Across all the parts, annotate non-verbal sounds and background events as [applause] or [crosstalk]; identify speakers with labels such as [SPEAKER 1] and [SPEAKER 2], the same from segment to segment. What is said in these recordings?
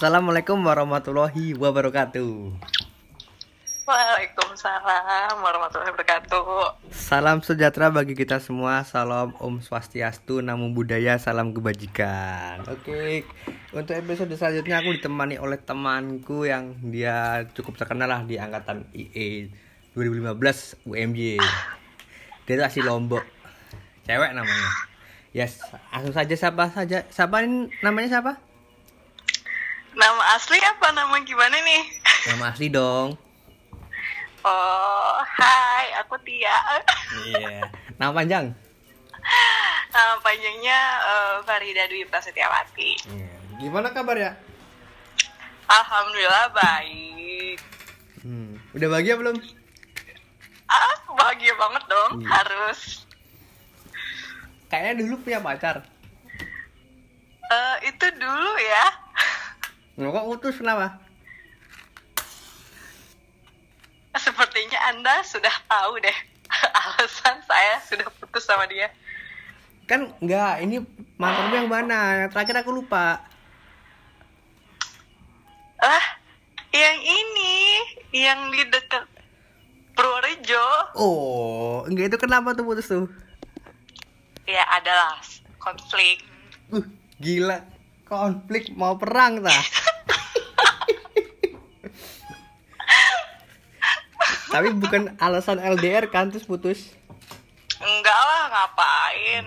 [SPEAKER 1] Assalamualaikum warahmatullahi wabarakatuh.
[SPEAKER 2] Waalaikumsalam warahmatullahi wabarakatuh.
[SPEAKER 1] Salam sejahtera bagi kita semua. Salam Om Swastiastu, Namo Buddhaya, salam kebajikan. Oke, untuk episode selanjutnya aku ditemani oleh temanku yang dia cukup terkenal lah di angkatan IE 2015 UMY. Dia itu asli Lombok. Cewek namanya. Yes, langsung saja siapa saja. Siapa namanya siapa?
[SPEAKER 2] Nama asli apa? Nama gimana nih? [laughs]
[SPEAKER 1] Nama asli dong.
[SPEAKER 2] Oh, hai, aku Tia. [laughs]
[SPEAKER 1] Iya. Nama panjang?
[SPEAKER 2] Nama panjangnya eh, Farida Dwi Prasetyawati.
[SPEAKER 1] Iya. Gimana kabar ya?
[SPEAKER 2] Alhamdulillah baik.
[SPEAKER 1] Hmm. Udah bahagia belum?
[SPEAKER 2] Ah, bahagia banget dong.
[SPEAKER 1] Iya.
[SPEAKER 2] Harus.
[SPEAKER 1] Kayaknya dulu punya pacar.
[SPEAKER 2] Eh, itu dulu ya. [laughs]
[SPEAKER 1] Nggak kok putus kenapa?
[SPEAKER 2] Sepertinya Anda sudah tahu deh [laughs] alasan saya sudah putus sama dia.
[SPEAKER 1] Kan enggak, ini mantanmu yang mana? Yang terakhir aku lupa.
[SPEAKER 2] Ah, yang ini, yang di dekat Purworejo.
[SPEAKER 1] Oh, enggak itu kenapa tuh putus tuh?
[SPEAKER 2] Ya adalah konflik.
[SPEAKER 1] Uh, gila. Konflik mau perang tah. [laughs] Tapi bukan alasan LDR kan terus putus.
[SPEAKER 2] Enggak lah, ngapain?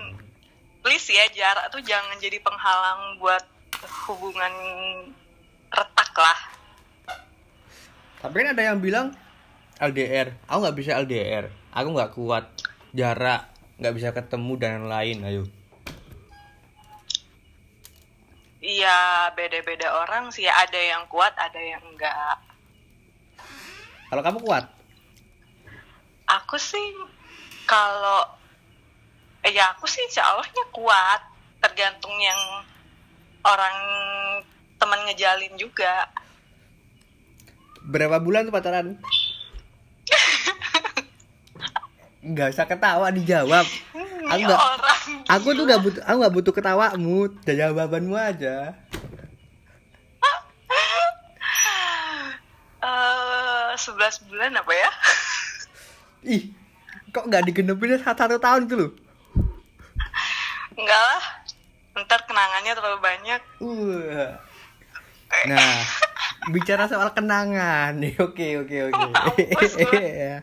[SPEAKER 2] Please ya, jarak tuh jangan jadi penghalang buat hubungan retak lah.
[SPEAKER 1] Tapi kan ada yang bilang LDR. Aku nggak bisa LDR. Aku nggak kuat jarak, nggak bisa ketemu dan lain. Ayo.
[SPEAKER 2] Iya, beda-beda orang sih. Ada yang kuat, ada yang enggak.
[SPEAKER 1] Kalau kamu kuat,
[SPEAKER 2] Aku sih kalau eh, ya aku sih insya Allahnya kuat. Tergantung yang orang teman ngejalin juga.
[SPEAKER 1] berapa bulan tuh pacaran? [laughs] Nggak usah ketawa dijawab. Aku
[SPEAKER 2] orang
[SPEAKER 1] aku tuh nggak butuh, aku nggak butuh ketawamu, jawabanmu aja. [laughs]
[SPEAKER 2] eh 11 bulan apa ya?
[SPEAKER 1] Ih, kok nggak digenepin satu, satu tahun tuh loh?
[SPEAKER 2] Enggak lah. Ntar kenangannya terlalu banyak.
[SPEAKER 1] Uh. Nah, bicara soal kenangan [laughs] oke oke oke. [laughs] [laughs] Ya.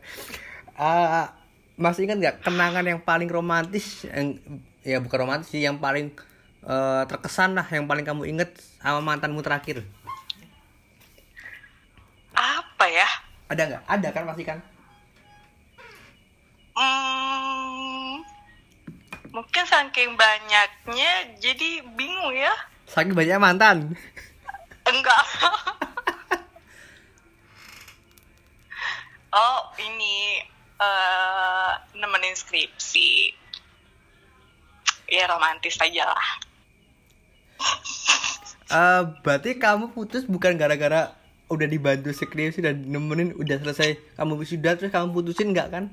[SPEAKER 1] Ah, masih ingat nggak kenangan yang paling romantis? Yang, ya bukan romantis sih, yang paling eh, terkesan lah, yang paling kamu inget sama mantanmu terakhir.
[SPEAKER 2] Apa ya?
[SPEAKER 1] Ada nggak? Ada kan pasti kan?
[SPEAKER 2] Hmm, mungkin saking banyaknya jadi bingung ya.
[SPEAKER 1] Saking banyak mantan.
[SPEAKER 2] Enggak. [laughs] oh, ini eh nemenin skripsi. Ya romantis aja lah. [laughs]
[SPEAKER 1] Eh, berarti kamu putus bukan gara-gara udah dibantu skripsi dan nemenin udah selesai kamu wisuda terus kamu putusin nggak kan?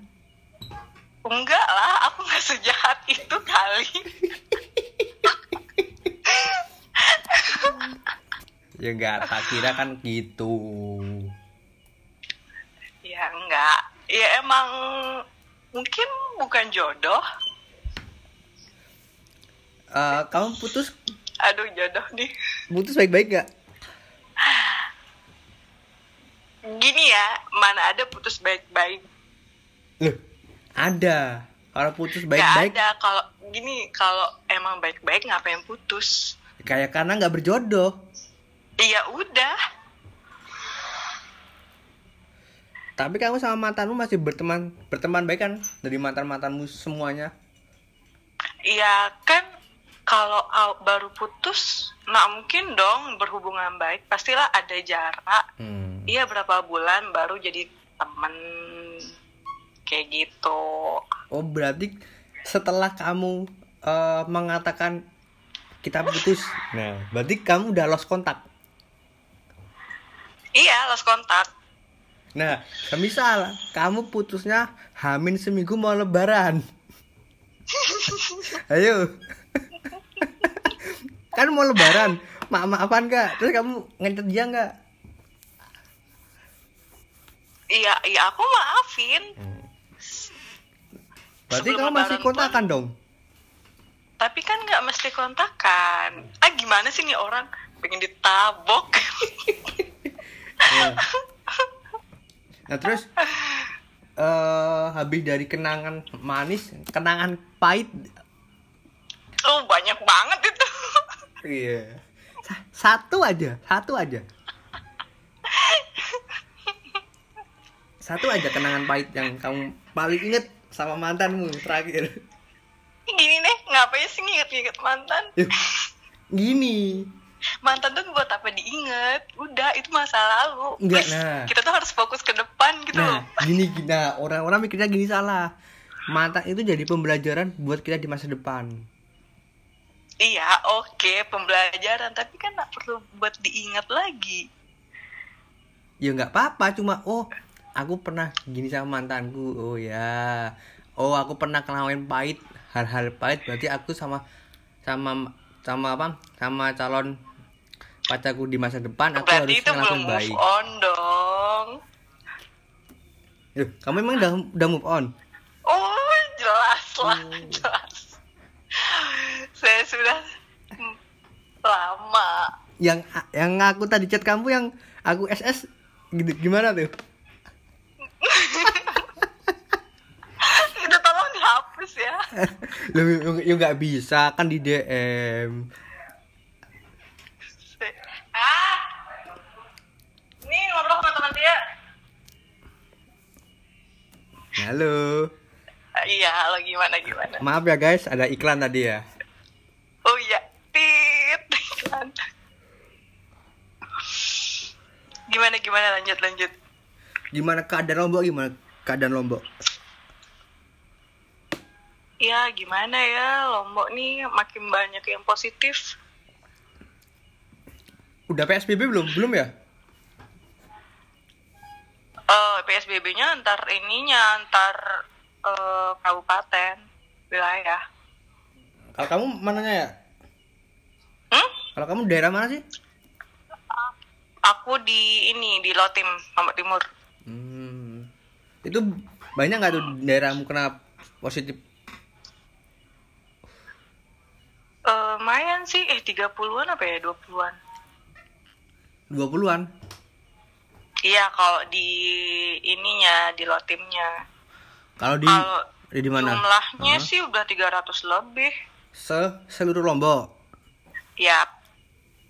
[SPEAKER 2] Enggak lah, aku nggak sejahat itu kali.
[SPEAKER 1] Ya nggak, tak kira kan gitu.
[SPEAKER 2] ya enggak. Ya emang mungkin bukan jodoh.
[SPEAKER 1] Eh, kamu putus
[SPEAKER 2] Aduh jodoh nih.
[SPEAKER 1] putus baik-baik nggak?
[SPEAKER 2] Gini ya, mana ada putus baik-baik.
[SPEAKER 1] Loh, ada. Kalau putus baik-baik,
[SPEAKER 2] ada kalau gini kalau emang baik-baik ngapain putus?
[SPEAKER 1] kayak karena nggak berjodoh.
[SPEAKER 2] Iya udah.
[SPEAKER 1] Tapi kamu sama mantanmu masih berteman berteman baik kan dari mantan mantanmu semuanya?
[SPEAKER 2] Iya kan kalau baru putus nggak mungkin dong berhubungan baik. Pastilah ada jarak.
[SPEAKER 1] Hmm.
[SPEAKER 2] Iya berapa bulan baru jadi temen kayak gitu.
[SPEAKER 1] Oh berarti setelah kamu eh, mengatakan kita putus, nah berarti kamu udah lost kontak.
[SPEAKER 2] Iya lost kontak.
[SPEAKER 1] Nah, misal kamu putusnya hamin seminggu mau lebaran. [laughs] Ayo. kan mau lebaran. maaf maafan nggak terus kamu ngentet dia nggak
[SPEAKER 2] iya iya aku maafin
[SPEAKER 1] berarti
[SPEAKER 2] Sebelum
[SPEAKER 1] kamu masih kontakan dong?
[SPEAKER 2] Tapi kan nggak mesti kontakan. Ah gimana sih nih orang? Pengen ditabok.
[SPEAKER 1] Iya. nah terus eh habis dari kenangan manis kenangan pahit.
[SPEAKER 2] Oh banyak banget itu.
[SPEAKER 1] Iya. Sa- satu aja satu aja. Satu aja kenangan pahit yang kamu paling inget sama mantanmu terakhir.
[SPEAKER 2] Gini deh ngapain sih nginget-nginget mantan?
[SPEAKER 1] Yuk, gini.
[SPEAKER 2] Mantan tuh buat apa diinget? Udah itu masa lalu.
[SPEAKER 1] Enggak, nah.
[SPEAKER 2] kita tuh harus fokus ke depan gitu.
[SPEAKER 1] Nah gini gini. Nah, orang-orang mikirnya gini salah. Mantan itu jadi pembelajaran buat kita di masa depan.
[SPEAKER 2] Iya oke pembelajaran. Tapi kan nggak perlu buat diingat lagi.
[SPEAKER 1] Ya nggak apa-apa. Cuma oh aku pernah gini sama mantanku. Oh ya. Oh aku pernah ngelawan pahit hal-hal pahit. Berarti aku sama sama sama apa? Sama calon pacarku di masa depan aku harus
[SPEAKER 2] berarti itu belum move
[SPEAKER 1] baik.
[SPEAKER 2] on dong.
[SPEAKER 1] Kamu emang udah udah move on?
[SPEAKER 2] Oh jelas lah
[SPEAKER 1] Oh.
[SPEAKER 2] jelas. Saya sudah lama.
[SPEAKER 1] Yang yang aku tadi chat kamu yang aku SS gitu gimana tuh [laughs]
[SPEAKER 2] itu tolong dihapus ya. [laughs]
[SPEAKER 1] Loh, ya nggak bisa kan di DM
[SPEAKER 2] ah. Ini ngobrol sama teman dia.
[SPEAKER 1] Halo.
[SPEAKER 2] Ah, iya lo gimana gimana?
[SPEAKER 1] Maaf ya guys ada iklan tadi ya.
[SPEAKER 2] Oh iya tit [laughs] iklan. gimana gimana? Lanjut lanjut
[SPEAKER 1] gimana keadaan lombok gimana keadaan lombok?
[SPEAKER 2] Ya gimana ya? Lombok nih makin banyak yang positif.
[SPEAKER 1] Udah PSBB belum? Belum ya?
[SPEAKER 2] Eh PSBB-nya antar ininya antar eh, kabupaten wilayah.
[SPEAKER 1] Kalau kamu mananya ya?
[SPEAKER 2] Hmm?
[SPEAKER 1] kalau kamu daerah mana sih?
[SPEAKER 2] Aku di ini di Lotim Lombok Timur
[SPEAKER 1] Hmm. Itu banyak nggak tuh daerahmu kena positif?
[SPEAKER 2] Eh, lumayan sih eh 30-an apa ya 20-an
[SPEAKER 1] 20-an.
[SPEAKER 2] iya kalau di ininya di Lotimnya
[SPEAKER 1] Kalau di
[SPEAKER 2] Kalau
[SPEAKER 1] di, di mana?
[SPEAKER 2] jumlahnya
[SPEAKER 1] Hah?
[SPEAKER 2] sih udah 300 lebih
[SPEAKER 1] Se seluruh Lombok.
[SPEAKER 2] ya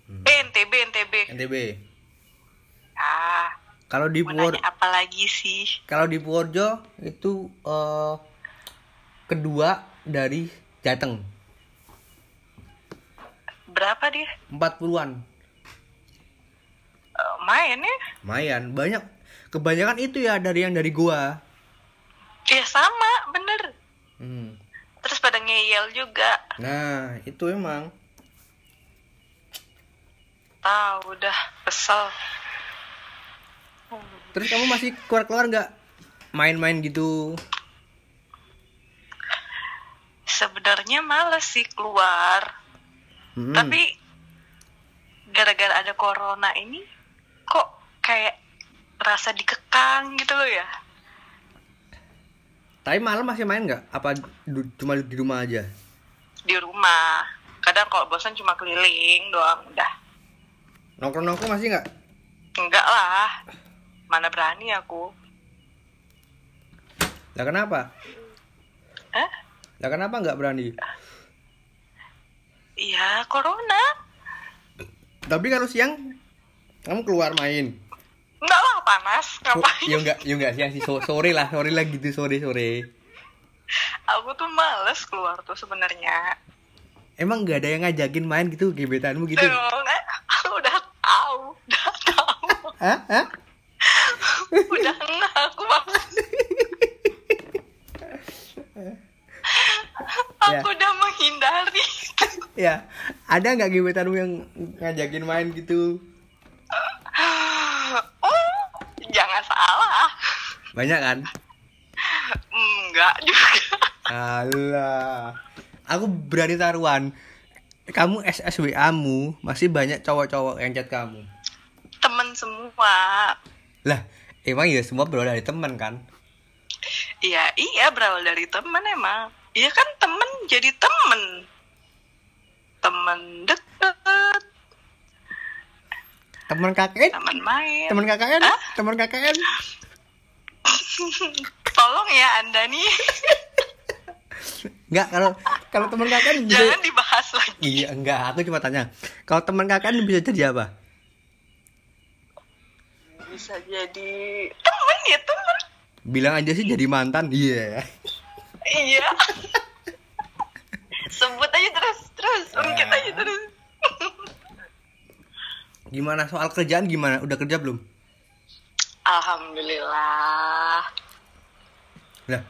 [SPEAKER 1] Hmm.
[SPEAKER 2] eh NTB NTB
[SPEAKER 1] NTB.
[SPEAKER 2] ah
[SPEAKER 1] Kalau di
[SPEAKER 2] mau
[SPEAKER 1] Pur
[SPEAKER 2] nanya apa lagi sih
[SPEAKER 1] kalau di Purworejo itu eh, kedua dari Jateng.
[SPEAKER 2] berapa dia
[SPEAKER 1] 40-an.
[SPEAKER 2] Eh, main ya
[SPEAKER 1] Lumayan, banyak. Kebanyakan itu ya dari yang dari gua.
[SPEAKER 2] ya sama bener
[SPEAKER 1] Hmm.
[SPEAKER 2] terus pada ngeyel juga
[SPEAKER 1] Nah, itu emang.
[SPEAKER 2] tahu udah kesel
[SPEAKER 1] Terus kamu masih keluar-keluar nggak? Main-main gitu.
[SPEAKER 2] sebenarnya males sih keluar
[SPEAKER 1] Hmm.
[SPEAKER 2] tapi gara-gara ada corona ini kok kayak rasa dikekang gitu loh ya
[SPEAKER 1] Tapi malam masih main nggak? Apa cuma di rumah aja?
[SPEAKER 2] di rumah kadang kalau bosan cuma keliling doang udah
[SPEAKER 1] Nongkrong-nongkrong masih nggak?
[SPEAKER 2] enggak lah mana berani aku
[SPEAKER 1] Lah kenapa?
[SPEAKER 2] eh
[SPEAKER 1] Lah kenapa nggak berani?
[SPEAKER 2] iya corona
[SPEAKER 1] Tapi kalau siang kamu keluar main.
[SPEAKER 2] enggak lah panas ngapain
[SPEAKER 1] ya enggak, ya enggak siang sih So- sore lah, sore lah gitu sore sore.
[SPEAKER 2] aku tuh males keluar tuh sebenarnya
[SPEAKER 1] Emang nggak ada yang ngajakin main gitu gebetanmu gitu?
[SPEAKER 2] Tuh, eh, aku udah tahu udah tahu
[SPEAKER 1] Hah? Hah? [laughs]
[SPEAKER 2] udah enggak aku mah [laughs]
[SPEAKER 1] Ya.
[SPEAKER 2] aku udah menghindari [laughs]
[SPEAKER 1] Ya, ada nggak gebetanmu yang ngajakin main gitu?
[SPEAKER 2] oh jangan salah
[SPEAKER 1] Banyak kan?
[SPEAKER 2] enggak juga
[SPEAKER 1] Alah. Aku berani taruhan. kamu SSWA-mu masih banyak cowok-cowok yang chat kamu.
[SPEAKER 2] Temen semua.
[SPEAKER 1] Lah, emang ya semua berawal dari teman kan?
[SPEAKER 2] Iya, iya berawal dari temen emang. Iya kan temen jadi temen. Temen deket,
[SPEAKER 1] Teman KKN?
[SPEAKER 2] temen main.
[SPEAKER 1] Teman KKN?
[SPEAKER 2] Hah?
[SPEAKER 1] Teman KKN? [laughs]
[SPEAKER 2] Tolong ya Anda nih,
[SPEAKER 1] Enggak, kalau kalau teman KKN bisa
[SPEAKER 2] jangan dibahas lagi.
[SPEAKER 1] Iya, enggak, aku cuma tanya. Kalau teman KKN bisa jadi apa?
[SPEAKER 2] Bisa jadi temen ya temen.
[SPEAKER 1] Bilang aja sih jadi mantan. Iya.
[SPEAKER 2] Iya. Sebut aja terus, terus, ungkit aja terus.
[SPEAKER 1] Gimana soal kerjaan gimana? Udah kerja belum?
[SPEAKER 2] Alhamdulillah.
[SPEAKER 1] Lah.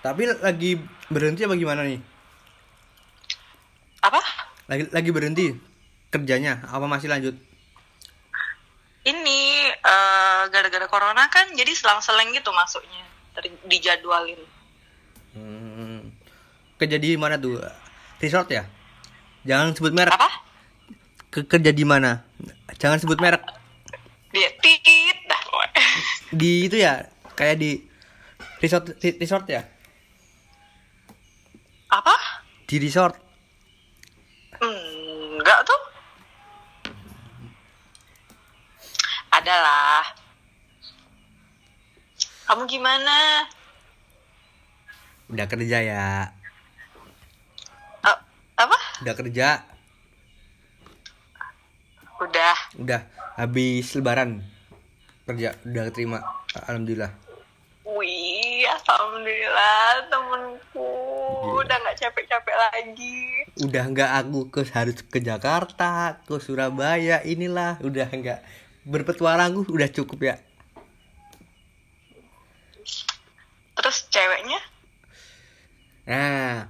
[SPEAKER 1] Tapi lagi berhenti apa gimana nih?
[SPEAKER 2] Apa?
[SPEAKER 1] Lagi lagi berhenti kerjanya apa masih lanjut?
[SPEAKER 2] Ini eh, gara-gara corona kan jadi selang-seleng gitu masuknya. Ter- dijadwalin.
[SPEAKER 1] Hmm. Kerja di mana tuh? Resort ya? Jangan sebut merek.
[SPEAKER 2] Apa?
[SPEAKER 1] Ke- kerja di mana? Jangan sebut merek.
[SPEAKER 2] Dia tit dah. [laughs]
[SPEAKER 1] Di itu ya, kayak di resort di- resort ya?
[SPEAKER 2] Apa?
[SPEAKER 1] Di resort.
[SPEAKER 2] Hmm, enggak tuh. Adalah. Kamu gimana?
[SPEAKER 1] Udah kerja ya.
[SPEAKER 2] Eh, apa?
[SPEAKER 1] Udah kerja.
[SPEAKER 2] Udah.
[SPEAKER 1] Udah habis lebaran. Kerja udah terima. Alhamdulillah.
[SPEAKER 2] Wih, alhamdulillah temenku udah nggak capek-capek lagi.
[SPEAKER 1] Udah nggak aku ke harus ke Jakarta, ke Surabaya, inilah udah nggak berpetualang udah cukup ya.
[SPEAKER 2] Terus ceweknya?
[SPEAKER 1] Nah,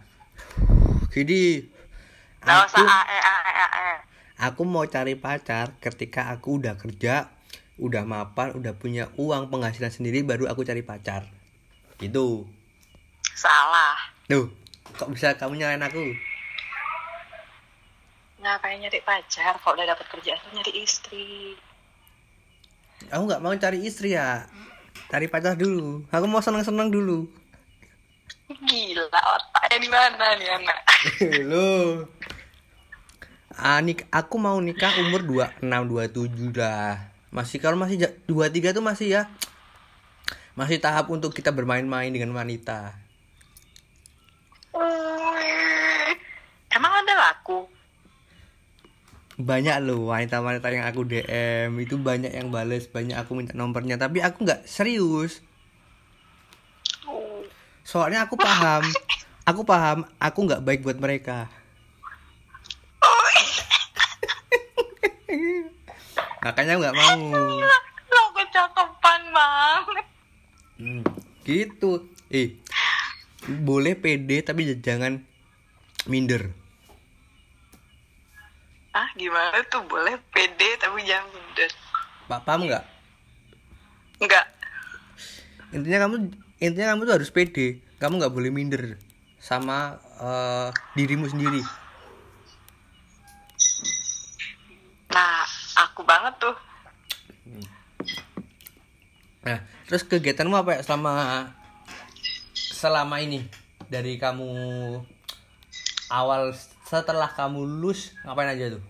[SPEAKER 1] jadi
[SPEAKER 2] Nggak
[SPEAKER 1] aku,
[SPEAKER 2] usah ae ae ae.
[SPEAKER 1] aku mau cari pacar ketika aku udah kerja, udah mapan, udah punya uang penghasilan sendiri baru aku cari pacar. Gitu.
[SPEAKER 2] Salah.
[SPEAKER 1] Tuh, kok bisa kamu nyalain aku?
[SPEAKER 2] Ngapain nyari pacar? Kalau udah dapet kerjaan tuh nyari istri.
[SPEAKER 1] Aku nggak mau cari istri ya. Cari pacar dulu. Aku mau seneng-seneng dulu.
[SPEAKER 2] Gila otaknya di mana nih anak? [laughs]
[SPEAKER 1] Loh. Ah, nik aku mau nikah umur 26 27 dah. Masih kalau masih ja- 23 tuh masih ya masih tahap untuk kita bermain-main dengan wanita.
[SPEAKER 2] Wih, Emang ada laku?
[SPEAKER 1] Banyak loh wanita-wanita yang aku DM itu banyak yang bales, banyak aku minta nomornya, tapi aku nggak serius. Soalnya aku paham, aku paham, aku nggak baik buat mereka. [laughs] Makanya nggak mau.
[SPEAKER 2] Lo kecakapan banget.
[SPEAKER 1] Hmm, gitu. Eh, boleh pede tapi jangan minder.
[SPEAKER 2] Gimana tuh? Boleh pede tapi jangan minder.
[SPEAKER 1] Pak paham nggak?
[SPEAKER 2] Enggak.
[SPEAKER 1] Intinya kamu intinya kamu tuh harus pede. Kamu nggak boleh minder sama eh, dirimu sendiri.
[SPEAKER 2] Nah, aku banget tuh.
[SPEAKER 1] Nah, terus kegiatanmu apa ya selama selama ini dari kamu awal setelah kamu lulus ngapain aja tuh?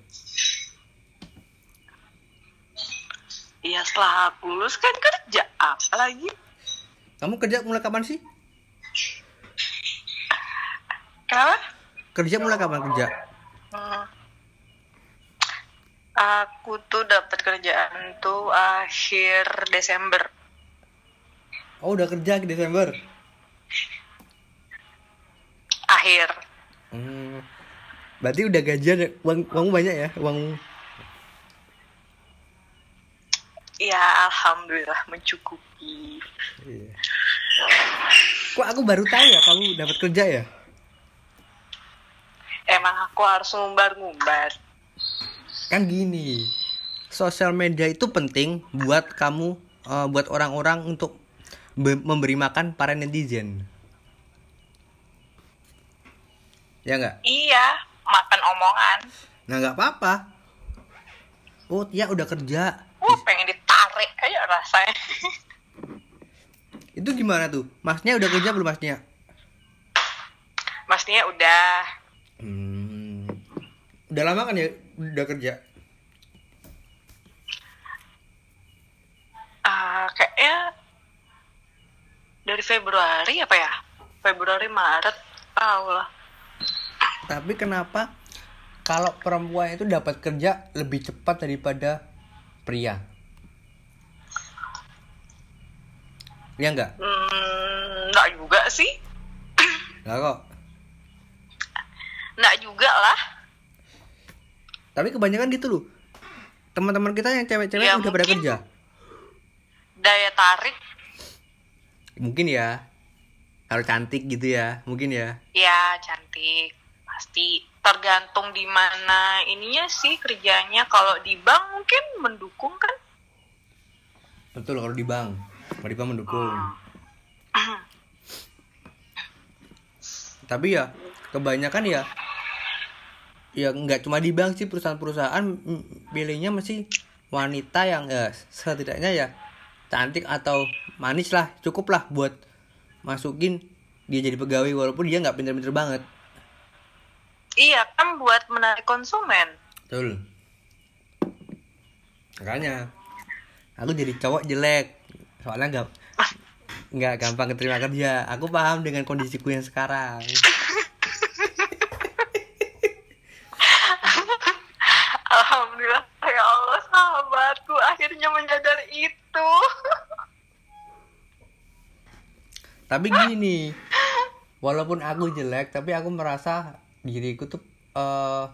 [SPEAKER 2] Iya, setelah aku lulus kan kerja. Apa lagi?
[SPEAKER 1] Kamu kerja mulai kapan sih?
[SPEAKER 2] Kenapa?
[SPEAKER 1] Kerja mulai kapan kerja?
[SPEAKER 2] Hmm. Aku tuh dapat kerjaan tuh akhir Desember.
[SPEAKER 1] Oh, udah kerja ke Desember.
[SPEAKER 2] Akhir.
[SPEAKER 1] Hmm. Berarti udah gajian uang uangmu banyak ya, uang
[SPEAKER 2] Ya, alhamdulillah mencukupi.
[SPEAKER 1] Iya. Kok aku baru tahu ya kamu dapat kerja ya?
[SPEAKER 2] Emang aku harus ngumbar-ngumbar.
[SPEAKER 1] Kan gini. Sosial media itu penting buat kamu eh, buat orang-orang untuk be- memberi makan para netizen. Ya enggak?
[SPEAKER 2] Iya, makan omongan
[SPEAKER 1] Nah nggak apa-apa. Oh Tia udah kerja.
[SPEAKER 2] wah pengen ditarik aja rasanya
[SPEAKER 1] Itu gimana tuh? Masnya udah kerja belum masnya?
[SPEAKER 2] Masnya udah
[SPEAKER 1] Hmm. Udah lama kan ya udah kerja?
[SPEAKER 2] ah kayaknya dari Februari apa ya Februari Maret tahu lah
[SPEAKER 1] Tapi kenapa kalau perempuan itu dapat kerja lebih cepat daripada pria? Ya enggak?
[SPEAKER 2] hmm, nggak juga sih
[SPEAKER 1] Enggak kok.
[SPEAKER 2] nggak juga lah
[SPEAKER 1] Tapi kebanyakan gitu loh. Teman-teman kita yang cewek-cewek
[SPEAKER 2] Ya,
[SPEAKER 1] udah pada kerja.
[SPEAKER 2] daya tarik
[SPEAKER 1] Mungkin ya. Harus cantik gitu ya. Mungkin ya.
[SPEAKER 2] ya cantik pasti tergantung di mana ininya sih kerjanya kalau di bank mungkin mendukung kan
[SPEAKER 1] Betul kalau di bank. Bank mendukung. Tapi ya kebanyakan ya ya nggak cuma di bank sih perusahaan-perusahaan pilihnya masih wanita yang ya setidaknya ya cantik atau manis lah cukup lah buat masukin dia jadi pegawai walaupun dia nggak pinter-pinter banget.
[SPEAKER 2] Iya kan buat menarik konsumen.
[SPEAKER 1] Betul. Makanya aku jadi cowok jelek soalnya nggak nggak gampang keterima kerja. Aku paham dengan kondisiku yang sekarang.
[SPEAKER 2] Alhamdulillah ya Allah sahabatku akhirnya menyadari itu.
[SPEAKER 1] Tapi gini walaupun aku jelek tapi aku merasa diriku tuh eh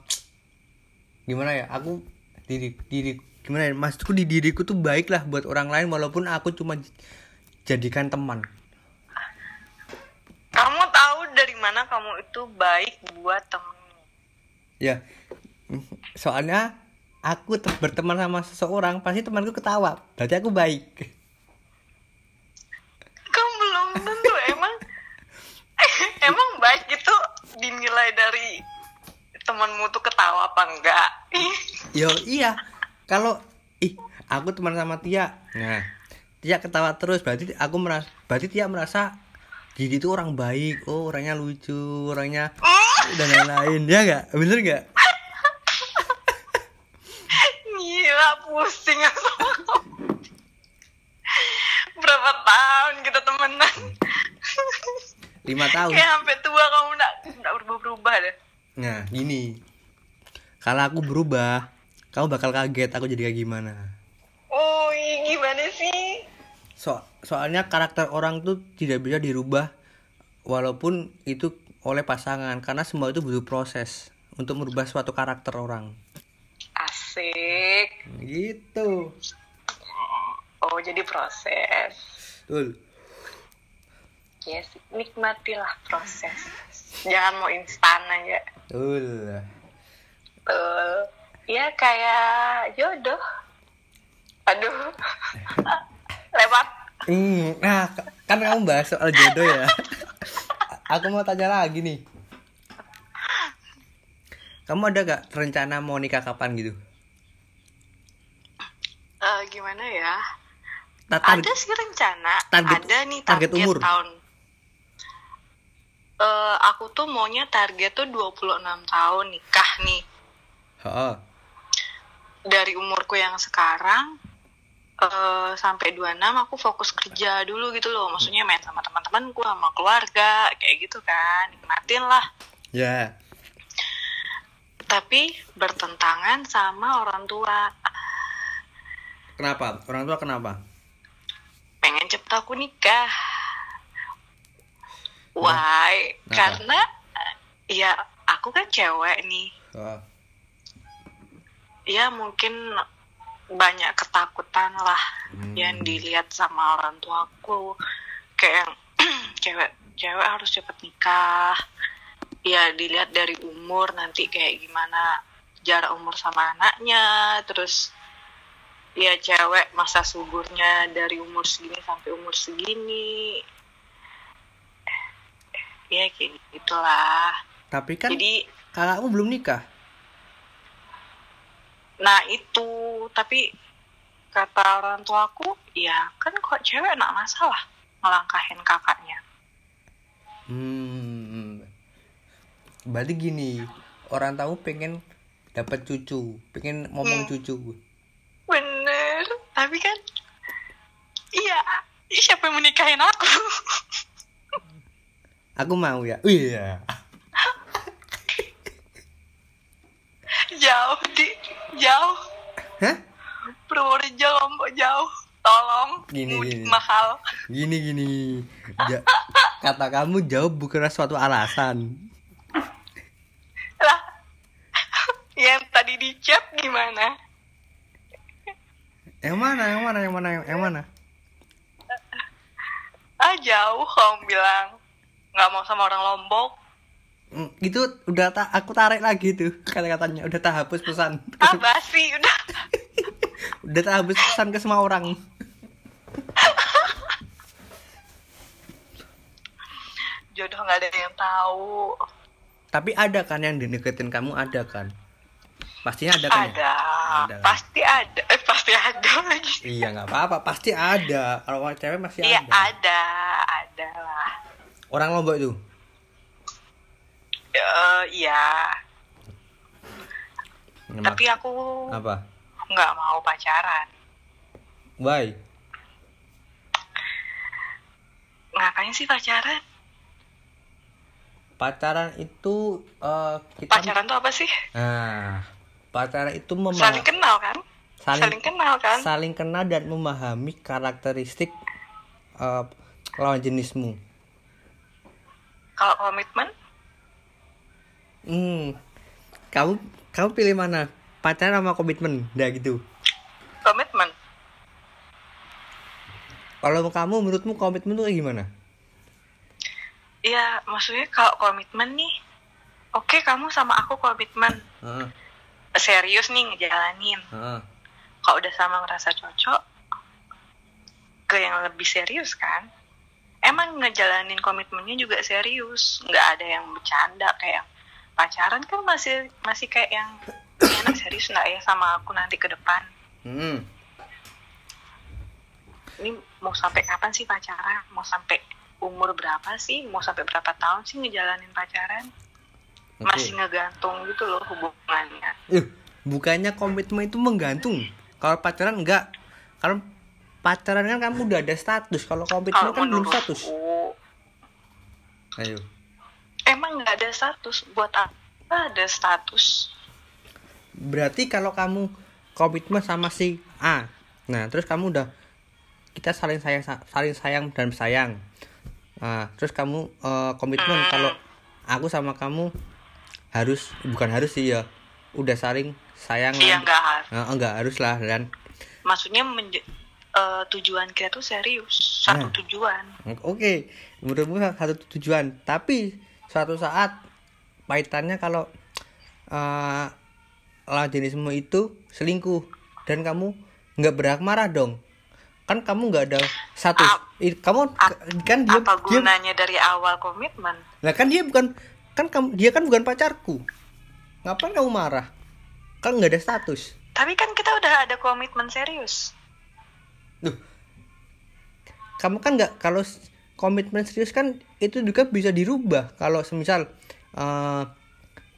[SPEAKER 1] gimana ya? Aku diri diri gimana ya maksudku di diriku tuh baik lah buat orang lain walaupun aku cuma jadikan teman.
[SPEAKER 2] Kamu tahu dari mana kamu itu baik buat temenmu
[SPEAKER 1] ya soalnya aku te- berteman sama seseorang pasti temanku ketawa. Berarti aku baik.
[SPEAKER 2] Kamu belum tentu [laughs] emang [laughs] emang baik itu dinilai dari temanmu tuh ketawa apa enggak?
[SPEAKER 1] Yo iya kalau ih aku teman sama Tia. Nah. Tia ketawa terus berarti aku merasa berarti Tia merasa jadi itu orang baik. Oh orangnya lucu orangnya dan lain-lain. Ya nggak? Bener nggak?
[SPEAKER 2] Gila pusing aku. Berapa tahun kita temenan?
[SPEAKER 1] Lima tahun.
[SPEAKER 2] Kayak sampai tua kamu enggak enggak berubah-berubah deh.
[SPEAKER 1] Nah gini. Kalau aku berubah kamu bakal kaget aku jadi kayak gimana?
[SPEAKER 2] Oh gimana sih?
[SPEAKER 1] So soalnya karakter orang tuh tidak bisa dirubah walaupun itu oleh pasangan karena semua itu butuh proses untuk merubah suatu karakter orang.
[SPEAKER 2] Asik.
[SPEAKER 1] Gitu.
[SPEAKER 2] Oh jadi proses.
[SPEAKER 1] Betul.
[SPEAKER 2] yes nikmatilah proses. Jangan mau instan aja.
[SPEAKER 1] Betul.
[SPEAKER 2] Betul. Ya kayak jodoh. Aduh. [laughs] Lewat.
[SPEAKER 1] Hmm, nah, kan kamu bahas soal jodoh ya. Aku mau tanya lagi nih. Kamu ada gak rencana mau nikah kapan gitu?
[SPEAKER 2] Eh, gimana ya?
[SPEAKER 1] Ta- tar-
[SPEAKER 2] Ada sih rencana.
[SPEAKER 1] target-
[SPEAKER 2] Ada nih
[SPEAKER 1] target
[SPEAKER 2] target,
[SPEAKER 1] umur.
[SPEAKER 2] tahun. Eh, aku tuh maunya target tuh 26 tahun nikah nih.
[SPEAKER 1] Oh,
[SPEAKER 2] Dari umurku yang sekarang eh sampai 26 aku fokus kerja dulu gitu loh. Maksudnya main sama teman-temanku, sama keluarga, kayak gitu kan. Nikmatin lah.
[SPEAKER 1] ya.
[SPEAKER 2] Tapi bertentangan sama orang tua.
[SPEAKER 1] Kenapa? Orang tua kenapa?
[SPEAKER 2] pengen cepet aku nikah. Why?
[SPEAKER 1] Kenapa?
[SPEAKER 2] Karena ya aku kan cewek nih.
[SPEAKER 1] Oh,
[SPEAKER 2] Ya mungkin banyak ketakutan lah
[SPEAKER 1] Hmm.
[SPEAKER 2] yang dilihat sama orang tuaku. Kayak [clears throat] cewek cewek harus cepet nikah. Ya dilihat dari umur nanti kayak gimana jarak umur sama anaknya. Terus ya cewek masa suburnya dari umur segini sampai umur segini ya kayak gitulah
[SPEAKER 1] tapi kan
[SPEAKER 2] jadi
[SPEAKER 1] kakakmu belum nikah
[SPEAKER 2] nah itu. Tapi kata orang tuaku ya kan kok cewek nak masalah ngelangkahin kakaknya.
[SPEAKER 1] Hmm berarti gini orang tahu pengen dapat cucu pengen ngomong
[SPEAKER 2] Hmm.
[SPEAKER 1] cucu.
[SPEAKER 2] Bener tapi kan iya siapa yang menikahin aku?
[SPEAKER 1] Aku mau ya? Iya
[SPEAKER 2] jauh di. Jauh.
[SPEAKER 1] Hah?
[SPEAKER 2] Purworejo Lombok jauh. Tolong
[SPEAKER 1] Gini, gini.
[SPEAKER 2] mahal.
[SPEAKER 1] Gini gini. Ja- [laughs] kata kamu jawab bukanlah suatu alasan.
[SPEAKER 2] Lah [laughs] yang tadi di chat gimana?
[SPEAKER 1] Yang mana yang mana yang mana yang, yang mana?
[SPEAKER 2] Ah jauh kamu bilang. Nggak mau sama orang Lombok
[SPEAKER 1] itu udah tak aku tarik lagi tuh kata-katanya. Udah tak hapus pesan
[SPEAKER 2] ah basi udah. [laughs]
[SPEAKER 1] Udah tak hapus pesan ke semua orang. [laughs]
[SPEAKER 2] Jodoh nggak ada yang tahu.
[SPEAKER 1] Tapi ada kan yang dideketin kamu? Ada kan? Pastinya ada kan ya?
[SPEAKER 2] ada,
[SPEAKER 1] Ada.
[SPEAKER 2] pasti ada. Eh pasti ada lagi.
[SPEAKER 1] Iya nggak apa-apa. Pasti ada. Kalau cewek masih
[SPEAKER 2] iya
[SPEAKER 1] ada.
[SPEAKER 2] ada. Ada lah.
[SPEAKER 1] Orang lombok itu
[SPEAKER 2] Eh, iya.
[SPEAKER 1] Nama-
[SPEAKER 2] tapi aku
[SPEAKER 1] apa?
[SPEAKER 2] nggak mau pacaran.
[SPEAKER 1] Why?
[SPEAKER 2] Ngapain sih pacaran.
[SPEAKER 1] Pacaran itu eh, kita
[SPEAKER 2] pacaran tuh apa sih?
[SPEAKER 1] Nah pacaran itu memahami
[SPEAKER 2] saling kenal kan?
[SPEAKER 1] Saling,
[SPEAKER 2] saling kenal kan?
[SPEAKER 1] saling kenal dan memahami karakteristik eh, lawan jenismu.
[SPEAKER 2] Kalau komitmen
[SPEAKER 1] hmm. Kamu kamu pilih mana? Pacaran sama komitmen? Dah gitu?
[SPEAKER 2] Komitmen.
[SPEAKER 1] Kalau kamu menurutmu komitmen kayak gimana?
[SPEAKER 2] Iya, maksudnya kalau komitmen nih, oke kamu sama aku komitmen.
[SPEAKER 1] Heeh,
[SPEAKER 2] serius nih ngejalanin.
[SPEAKER 1] heeh.
[SPEAKER 2] Kalau udah sama ngerasa cocok, ke yang lebih serius kan? Emang ngejalanin komitmennya juga serius, nggak ada yang bercanda kayak pacaran kan masih masih kayak yang "Ini anak serius nggak ya sama aku nanti ke depan.
[SPEAKER 1] Hmm.
[SPEAKER 2] Ini mau sampai kapan sih pacaran? Mau sampai umur berapa sih? Mau sampai berapa tahun sih ngejalanin pacaran?
[SPEAKER 1] Oke.
[SPEAKER 2] Masih ngegantung gitu loh hubungannya.
[SPEAKER 1] Eh, bukannya komitmen itu menggantung. Kalau pacaran enggak. Kalau pacaran kan kamu udah ada status. Kalau komitmen kan belum status. Ayo.
[SPEAKER 2] Emang nggak ada status. Buat apa ada status?
[SPEAKER 1] Berarti kalau kamu komitmen sama si A. Nah, terus kamu udah kita saling sayang saling sayang dan sayang. Nah, terus kamu eh, komitmen
[SPEAKER 2] Hmm.
[SPEAKER 1] kalau aku sama kamu harus bukan harus sih ya. Udah saling sayang.
[SPEAKER 2] Iya nggak harus.
[SPEAKER 1] Nah, enggak harus lah dan
[SPEAKER 2] Maksudnya menje- eh, tujuan kita tuh serius. Satu
[SPEAKER 1] Nah.
[SPEAKER 2] tujuan.
[SPEAKER 1] Oke, menurutmu satu tujuan. Tapi suatu saat paitannya kalau eh lawan jenismu itu selingkuh dan kamu nggak berhak marah dong. Kan kamu nggak ada status.
[SPEAKER 2] Ap-
[SPEAKER 1] I- kamu
[SPEAKER 2] ap-
[SPEAKER 1] kan dia,
[SPEAKER 2] apa
[SPEAKER 1] dia
[SPEAKER 2] gunanya dari awal komitmen?
[SPEAKER 1] lah kan dia bukan kan kamu dia kan bukan pacarku. Ngapain kamu marah? Kan nggak ada status.
[SPEAKER 2] Tapi kan kita udah ada komitmen serius.
[SPEAKER 1] Duh. Kamu kan nggak kalau komitmen serius kan itu juga bisa dirubah. Kalau semisal eh,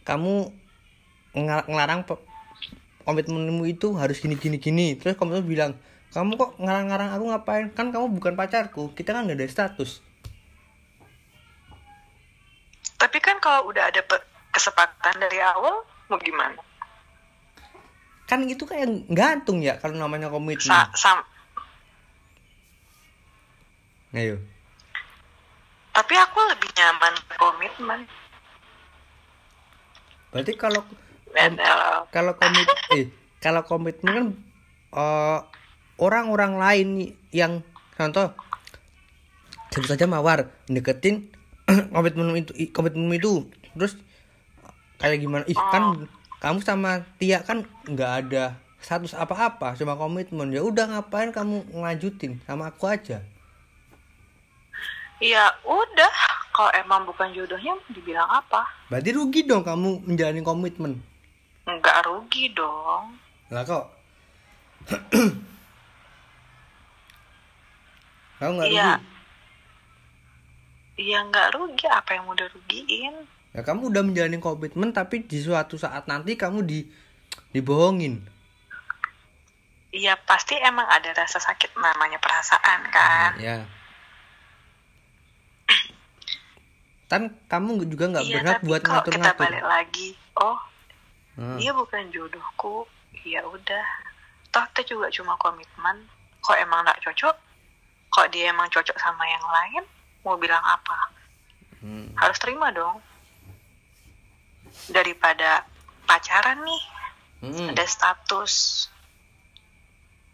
[SPEAKER 1] kamu ngel- ngelarang komitmenmu itu harus gini gini gini terus kamu tuh bilang kamu kok ngarang-ngarang aku ngapain? Kan kamu bukan pacarku. Kita kan nggak ada status.
[SPEAKER 2] Tapi kan kalau udah ada kesepakatan dari awal, mau gimana?
[SPEAKER 1] kan itu kayak gantung ya kalau namanya komitmen.
[SPEAKER 2] Sa sam-
[SPEAKER 1] ayo
[SPEAKER 2] tapi aku lebih nyaman komitmen.
[SPEAKER 1] berarti kalau
[SPEAKER 2] Dan kalau
[SPEAKER 1] kalau komit [laughs] eh kalau komitmen kan eh, orang-orang lain yang contoh sebut saja mawar deketin [clears throat] komitmen itu komitmen itu. Terus kayak gimana? Ih kan kamu sama Tia kan nggak ada status apa-apa cuma komitmen. Ya udah ngapain kamu ngelanjutin? Sama aku aja
[SPEAKER 2] ya udah kalau emang bukan jodohnya dibilang apa?
[SPEAKER 1] Berarti rugi dong kamu menjalani komitmen?
[SPEAKER 2] Nggak rugi dong.
[SPEAKER 1] Lah kok? [clears throat] Kamu nggak
[SPEAKER 2] Iya.
[SPEAKER 1] rugi?
[SPEAKER 2] Iya nggak rugi. Apa yang udah rugiin?
[SPEAKER 1] Ya kamu udah menjalani komitmen tapi di suatu saat nanti kamu di dibohongin.
[SPEAKER 2] Iya pasti emang ada rasa sakit namanya perasaan kan?
[SPEAKER 1] Ya kan kamu juga nggak
[SPEAKER 2] Iya
[SPEAKER 1] berhak buat
[SPEAKER 2] kalau kita
[SPEAKER 1] ngatur-ngatur
[SPEAKER 2] balik lagi Oh
[SPEAKER 1] Hmm.
[SPEAKER 2] dia bukan jodohku. Ya udah. Toh kita juga cuma komitmen. Kok emang nggak cocok? Kok dia emang cocok sama yang lain? Mau bilang apa?
[SPEAKER 1] Hmm.
[SPEAKER 2] harus terima dong. Daripada pacaran nih.
[SPEAKER 1] Hmm.
[SPEAKER 2] ada status.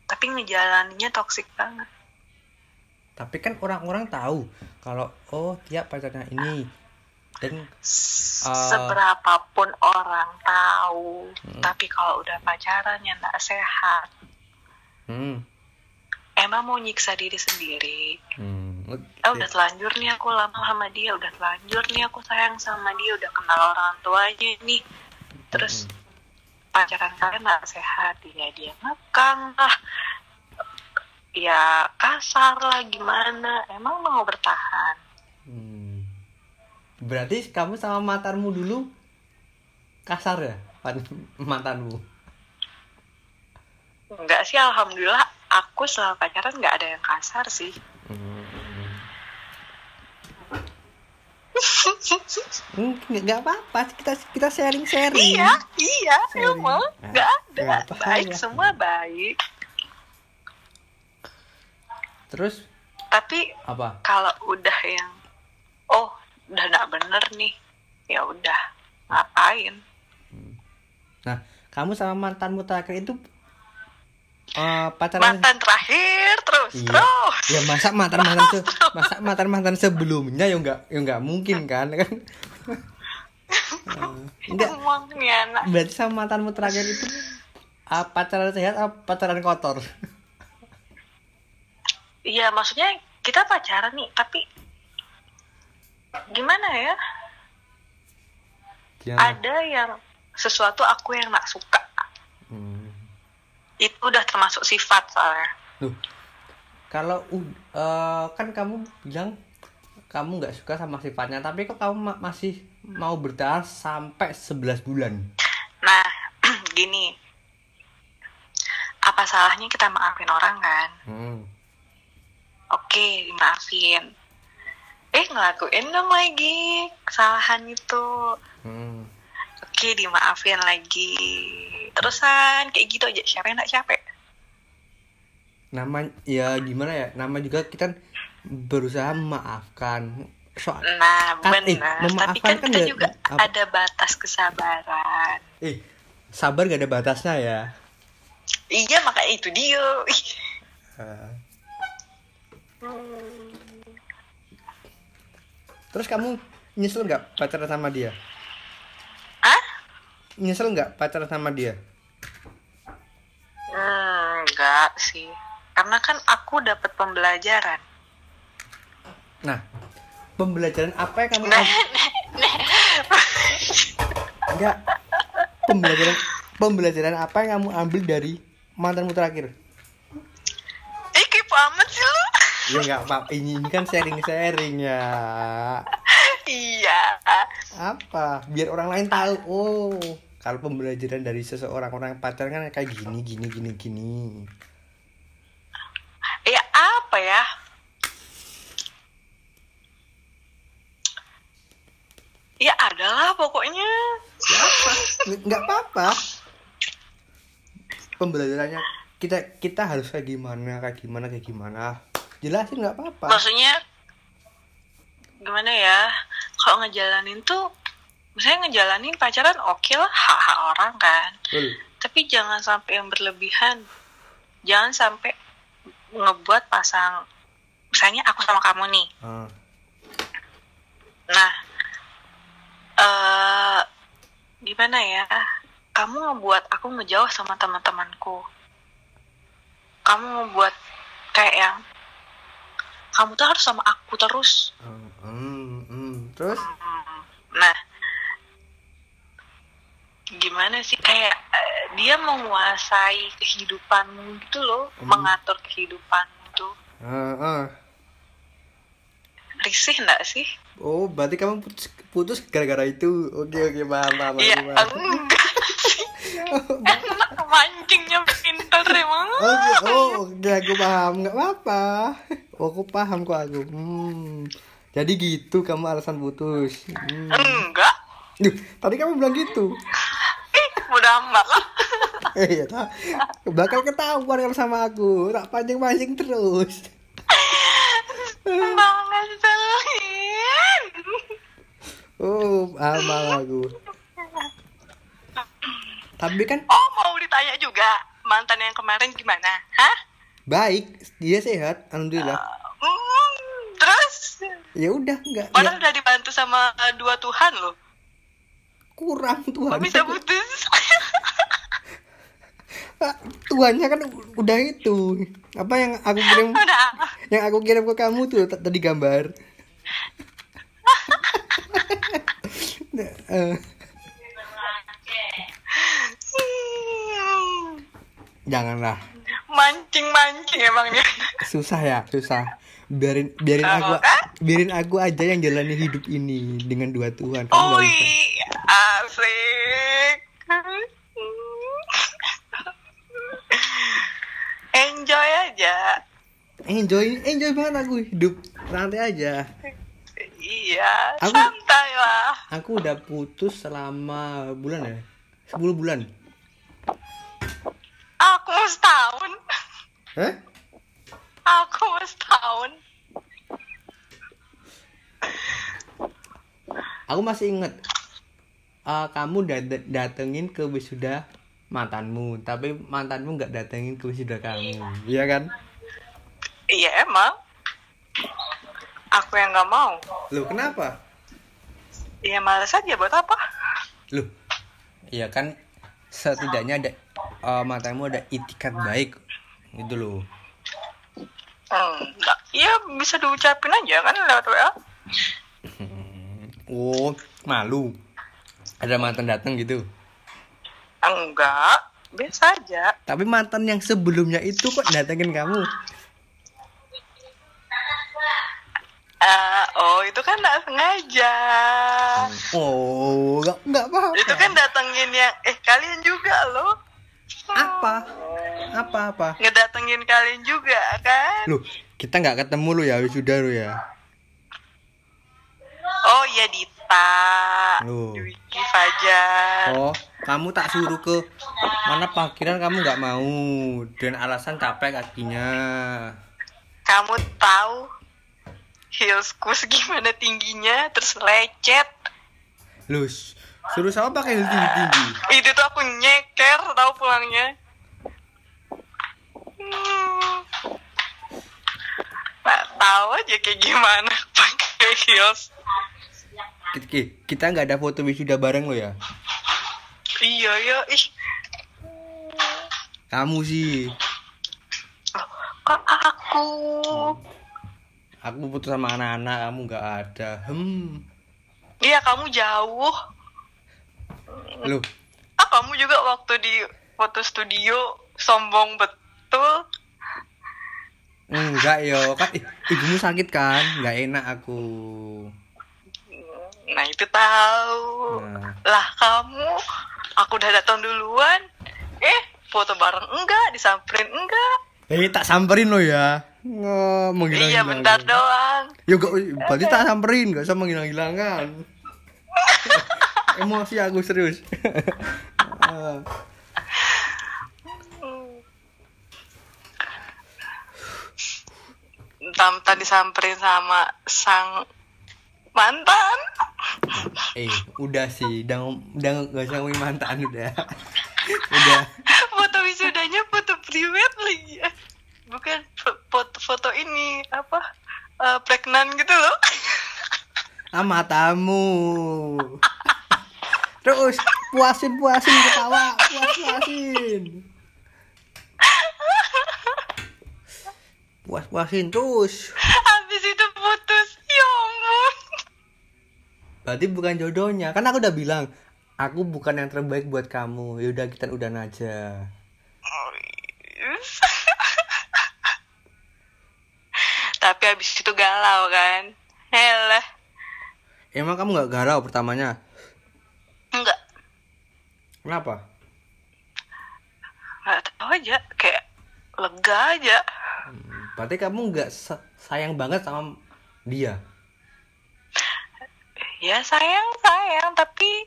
[SPEAKER 2] Tapi ngejalaninnya toksik banget.
[SPEAKER 1] Tapi kan orang-orang tahu kalau oh dia pacarnya ini. Dan Ah.
[SPEAKER 2] seberapapun orang tahu
[SPEAKER 1] Hmm.
[SPEAKER 2] tapi kalau udah pacaran yang nggak sehat.
[SPEAKER 1] Hmm,
[SPEAKER 2] emang mau nyiksa diri sendiri.
[SPEAKER 1] Hmm,
[SPEAKER 2] eh udah telanjur nih aku lama sama dia udah telanjur nih aku sayang sama dia udah kenal orang tuanya nih. Terus pacaran kalian nggak sehat ya dia ngekang lah ya kasar lah gimana? Emang mau bertahan?
[SPEAKER 1] Hmm. Berarti kamu sama mantanmu dulu kasar ya mantanmu?
[SPEAKER 2] enggak sih alhamdulillah aku selama pacaran nggak ada yang kasar sih.
[SPEAKER 1] Hmm, [laughs] nggak apa-apa kita kita sharing sharing.
[SPEAKER 2] iya iya emang nggak ada. baik semua baik
[SPEAKER 1] Terus
[SPEAKER 2] tapi
[SPEAKER 1] apa?
[SPEAKER 2] kalau udah yang oh udah nggak bener nih ya udah ngapain
[SPEAKER 1] Nah, kamu sama mantanmu terakhir itu eh, pacaran?
[SPEAKER 2] mantan terakhir terus
[SPEAKER 1] Iya.
[SPEAKER 2] terus
[SPEAKER 1] Ya masa mantan mantan [laughs] se masa mantan mantan sebelumnya ya nggak ya nggak mungkin kan [laughs] kan? Eh, Enggak. Berarti sama mantanmu terakhir itu ah, pacaran sehat apa pacaran kotor? [laughs]
[SPEAKER 2] iya maksudnya kita pacaran nih tapi gimana ya
[SPEAKER 1] Gimana?
[SPEAKER 2] ada yang sesuatu aku yang nggak suka
[SPEAKER 1] Hmm.
[SPEAKER 2] itu udah termasuk sifat soalnya
[SPEAKER 1] Loh, kalau eh, kan kamu bilang kamu nggak suka sama sifatnya, tapi kok kamu ma- masih mau bertahan sampai 11 bulan?
[SPEAKER 2] nah [clears throat] gini apa salahnya kita maafin orang kan
[SPEAKER 1] Hmm.
[SPEAKER 2] Oke dimaafin eh ngelakuin dong lagi kesalahan itu
[SPEAKER 1] Hmm.
[SPEAKER 2] oke dimaafin lagi terusan kayak gitu aja siapa yang nggak capek
[SPEAKER 1] Nama ya gimana ya? Nama juga kita berusaha memaafkan. Soal
[SPEAKER 2] nah
[SPEAKER 1] Kan, eh,
[SPEAKER 2] tapi kan
[SPEAKER 1] kan
[SPEAKER 2] kita juga
[SPEAKER 1] apa-
[SPEAKER 2] ada batas kesabaran
[SPEAKER 1] eh sabar gak ada batasnya ya.
[SPEAKER 2] iya makanya itu dia Ih.
[SPEAKER 1] Terus kamu nyesel nggak pacaran sama dia?
[SPEAKER 2] ah
[SPEAKER 1] Nyesel nggak pacaran sama dia?
[SPEAKER 2] hmm, enggak sih karena kan aku dapat pembelajaran
[SPEAKER 1] Nah, pembelajaran apa yang kamu
[SPEAKER 2] nah,
[SPEAKER 1] Enggak. Pembelajaran pembelajaran apa yang kamu ambil dari mantanmu terakhir?
[SPEAKER 2] eh kepo amat sih lu
[SPEAKER 1] Ya enggak apa ini, ini kan sharing-sharing ya.
[SPEAKER 2] iya
[SPEAKER 1] Apa? Biar orang lain tahu. Oh, kalau pembelajaran dari seseorang orang pacaran kan kayak gini gini gini gini.
[SPEAKER 2] ya apa ya ya adalah pokoknya
[SPEAKER 1] Ya apa? Enggak apa-apa. Pembelajarannya kita kita harus kayak gimana, kayak gimana, kayak gimana. Jelasin nggak apa-apa.
[SPEAKER 2] maksudnya gimana ya kalau ngejalanin tuh misalnya ngejalanin pacaran oke lah hak hak orang kan
[SPEAKER 1] Betul.
[SPEAKER 2] tapi jangan sampai yang berlebihan jangan sampai ngebuat pasang misalnya aku sama kamu nih
[SPEAKER 1] Ah.
[SPEAKER 2] nah eh gimana ya kamu ngebuat aku ngejauh sama teman-temanku kamu ngebuat kayak yang kamu tuh harus sama aku terus
[SPEAKER 1] Hmm, hmm, hmm. terus
[SPEAKER 2] nah gimana sih kayak eh, dia menguasai kehidupanmu gitu loh
[SPEAKER 1] Hmm.
[SPEAKER 2] mengatur kehidupanmu tuh
[SPEAKER 1] Ah, ah.
[SPEAKER 2] risih nggak sih
[SPEAKER 1] oh berarti kamu putus, putus gara-gara itu oke oke paham paham
[SPEAKER 2] iya
[SPEAKER 1] paham, paham.
[SPEAKER 2] enggak mancingnya pinter emang
[SPEAKER 1] Oke, oh, oke aku paham, nggak apa-apa. Oh, aku paham kok aku. Hmm. Jadi gitu kamu alasan putus. Hmm.
[SPEAKER 2] enggak
[SPEAKER 1] Duh, tadi kamu bilang gitu.
[SPEAKER 2] ih udah amat lah
[SPEAKER 1] Eh, ya tak. Bakal ketahuan kalau sama aku. Tak pancing-pancing terus.
[SPEAKER 2] banget
[SPEAKER 1] Oh, amal aku. Tapi kan
[SPEAKER 2] oh mau ditanya juga mantan yang kemarin gimana hah
[SPEAKER 1] baik, dia sehat, alhamdulillah.
[SPEAKER 2] Hmm, terus
[SPEAKER 1] Ya udah, enggak.
[SPEAKER 2] padahal
[SPEAKER 1] Ya,
[SPEAKER 2] udah dibantu sama dua Tuhan loh
[SPEAKER 1] kurang
[SPEAKER 2] kok
[SPEAKER 1] Tuhan.
[SPEAKER 2] bisa putus [laughs]
[SPEAKER 1] Ah, Tuhannya kan udah itu. Apa yang aku kirim
[SPEAKER 2] udah
[SPEAKER 1] yang aku kirim ke kamu tuh tadi gambar [laughs] [laughs] Eh, janganlah.
[SPEAKER 2] Mancing mancing emangnya.
[SPEAKER 1] Susah ya susah. Biarin biarin
[SPEAKER 2] Oh,
[SPEAKER 1] aku
[SPEAKER 2] kan?
[SPEAKER 1] biarin aku aja yang jalani hidup ini dengan dua Tuhan. Nggak bisa.
[SPEAKER 2] Ui, asik. Enjoy aja.
[SPEAKER 1] enjoy enjoy banget aku hidup. Santai aja.
[SPEAKER 2] Iya,
[SPEAKER 1] Aku-
[SPEAKER 2] santai lah.
[SPEAKER 1] aku udah putus selama bulan ya? 10 bulan
[SPEAKER 2] mau setahun.
[SPEAKER 1] Hah?
[SPEAKER 2] Aku mau setahun.
[SPEAKER 1] Aku masih inget eh, kamu dat- datengin ke wisuda mantanmu, tapi mantanmu nggak datengin ke wisuda kamu, iya kan?
[SPEAKER 2] Iya emang. Aku yang nggak mau.
[SPEAKER 1] Loh kenapa?
[SPEAKER 2] Iya males aja buat apa?
[SPEAKER 1] Loh, iya kan setidaknya ada eh, mantanmu ada itikat baik, gitu loh.
[SPEAKER 2] Enggak. Iya bisa diucapin aja kan lewat WA. [laughs]
[SPEAKER 1] Oh, malu. Ada mantan datang gitu.
[SPEAKER 2] Enggak. Biasa aja.
[SPEAKER 1] Tapi mantan yang sebelumnya itu kok datengin kamu?
[SPEAKER 2] Ah, oh itu kan nggak sengaja.
[SPEAKER 1] Oh, nggak nggak apa
[SPEAKER 2] Itu kan datengin yang eh kalian juga loh.
[SPEAKER 1] Apa? Apa apa?
[SPEAKER 2] Ngedatengin kalian juga kan?
[SPEAKER 1] Loh, kita nggak ketemu lo ya wisuda lo ya.
[SPEAKER 2] Oh iya Dita. Dwiki Fajar.
[SPEAKER 1] Oh, kamu tak suruh ke mana parkiran kamu nggak mau dengan alasan capek kakinya.
[SPEAKER 2] Kamu tahu heelsku segimana tingginya terus lecet.
[SPEAKER 1] Loh, s- suruh sama pakai heels tinggi tinggi.
[SPEAKER 2] Itu tuh aku nyeker tahu pulangnya. Hmm. Nggak tahu aja kayak gimana [laughs] pakai heels.
[SPEAKER 1] Kita nggak ada foto wisuda bareng lo ya.
[SPEAKER 2] Iya ya, ih.
[SPEAKER 1] Kamu sih.
[SPEAKER 2] Kok aku?
[SPEAKER 1] Aku putus sama anak-anak, kamu nggak ada. Hmm.
[SPEAKER 2] Iya kamu jauh.
[SPEAKER 1] Loh,
[SPEAKER 2] Ah kamu juga waktu di foto studio sombong betul.
[SPEAKER 1] enggak yo. Kan ibumu sakit kan? Nggak enak aku.
[SPEAKER 2] Nah itu tahu.
[SPEAKER 1] Nah.
[SPEAKER 2] Lah kamu, aku udah datang duluan. Eh foto bareng enggak, disamperin enggak.
[SPEAKER 1] Eh, tak samperin lo ya. Nggak, menghilang
[SPEAKER 2] Iya bentar doang.
[SPEAKER 1] Ya gak, berarti tak samperin, gak usah menghilang-hilangan. [laughs] Emosi aku serius.
[SPEAKER 2] Tam tadi disamperin sama sang mantan.
[SPEAKER 1] eh, udah sih, udah, udah gak usah ngomongin mantan udah. udah.
[SPEAKER 2] foto wisudanya foto priwet lagi ya. Bukan fo- foto, foto ini apa? eh, pregnant gitu loh.
[SPEAKER 1] Ah, matamu. Terus puasin puasin ketawa, puas puasin. Puas puasin terus.
[SPEAKER 2] Habis itu putus. Ya ampun.
[SPEAKER 1] berarti bukan jodohnya kan aku udah bilang aku bukan yang terbaik buat kamu yaudah kita udah aja
[SPEAKER 2] tapi habis itu galau kan. Helah
[SPEAKER 1] emang kamu nggak galau pertamanya?
[SPEAKER 2] Enggak
[SPEAKER 1] kenapa?
[SPEAKER 2] Nggak tahu aja kayak lega aja.
[SPEAKER 1] Hmm, berarti kamu nggak sa- sayang banget sama dia?
[SPEAKER 2] Ya sayang sayang tapi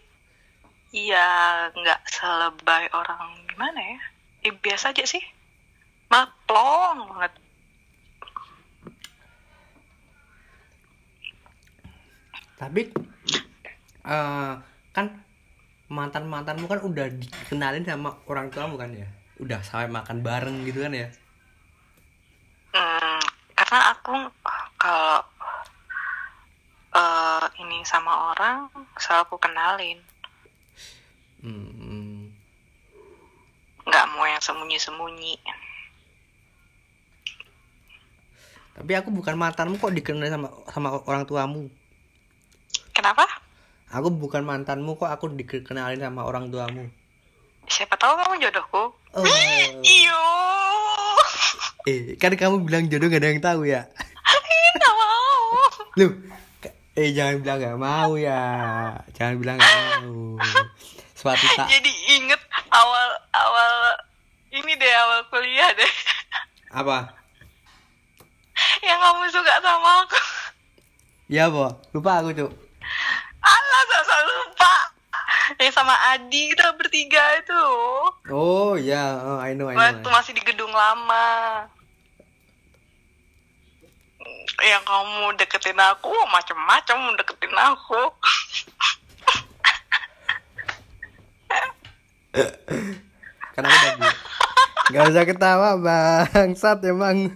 [SPEAKER 2] ya nggak selebay orang gimana ya. Ya biasa aja sih. Mah plong banget
[SPEAKER 1] tapi eh kan mantan mantanmu kan udah dikenalin sama orang tuamu kan ya? Udah sampai makan bareng gitu kan ya?
[SPEAKER 2] Hmm, karena aku kalau eh, ini sama orang selalu aku kenalin.
[SPEAKER 1] Hmm,
[SPEAKER 2] nggak mau yang sembunyi-sembunyi.
[SPEAKER 1] Tapi aku bukan mantanmu kok dikenalin sama sama orang tuamu
[SPEAKER 2] kenapa?
[SPEAKER 1] Aku bukan mantanmu kok aku dikenalin sama orang tuamu.
[SPEAKER 2] Siapa tahu kamu jodohku.
[SPEAKER 1] Oh
[SPEAKER 2] iyo.
[SPEAKER 1] Eh kan kamu bilang jodoh gak ada yang tahu ya?
[SPEAKER 2] Nggak mau.
[SPEAKER 1] Lu eh jangan bilang gak mau ya. Jangan bilang gak mau. Suatu saat
[SPEAKER 2] jadi inget awal awal ini deh awal kuliah deh.
[SPEAKER 1] Apa?
[SPEAKER 2] Yang kamu suka sama aku.
[SPEAKER 1] Ya bo. Lupa aku cuk
[SPEAKER 2] saya lupa. Yang sama Adi kita bertiga itu.
[SPEAKER 1] Oh ya oh, I know I know.
[SPEAKER 2] waktu masih di gedung lama. Yang kamu deketin aku macem-macem deketin aku. [laughs]
[SPEAKER 1] Karena aku Gak usah ketawa bangsat emang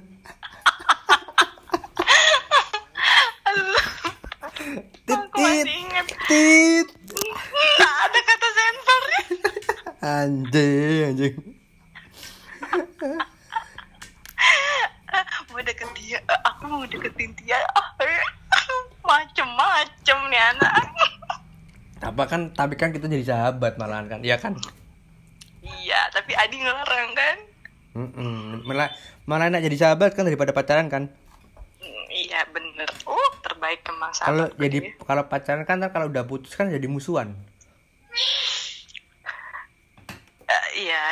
[SPEAKER 1] tit tit
[SPEAKER 2] masih inget
[SPEAKER 1] tit.
[SPEAKER 2] Nggak ada kata sensornya [laughs]
[SPEAKER 1] anjing anjing. [laughs]
[SPEAKER 2] Mau deket dia. Aku mau deketin dia. [laughs] Macem-macem nih anak.
[SPEAKER 1] Apa kan tapi kan kita jadi sahabat malahan kan. Iya kan?
[SPEAKER 2] Iya tapi Adi ngelarang kan?
[SPEAKER 1] Mm-mm. malah malah enak jadi sahabat kan daripada pacaran kan?
[SPEAKER 2] Hmm, iya bener. Oh terbaik emang
[SPEAKER 1] kalau jadi
[SPEAKER 2] dia.
[SPEAKER 1] kalau pacaran kan kalau udah putus kan jadi musuhan.
[SPEAKER 2] Eh, iya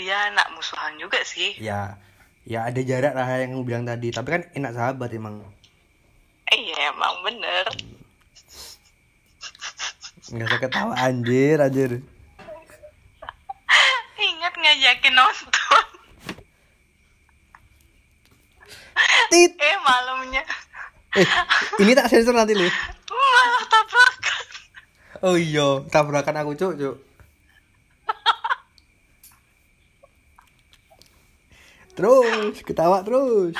[SPEAKER 2] iya anak musuhan juga sih.
[SPEAKER 1] Ya ya ada jarak lah yang aku bilang tadi. Tapi kan enak sahabat emang.
[SPEAKER 2] Iya emang bener.
[SPEAKER 1] Nggak usah ketawa. Anjir anjir.
[SPEAKER 2] Ingat ngajakin nonton.
[SPEAKER 1] Tit.
[SPEAKER 2] Eh malamnya
[SPEAKER 1] eh ini tak sensor nanti lu.
[SPEAKER 2] Malah tabrakan.
[SPEAKER 1] Oh iya tabrakan aku cuk cuk. Terus ketawa terus.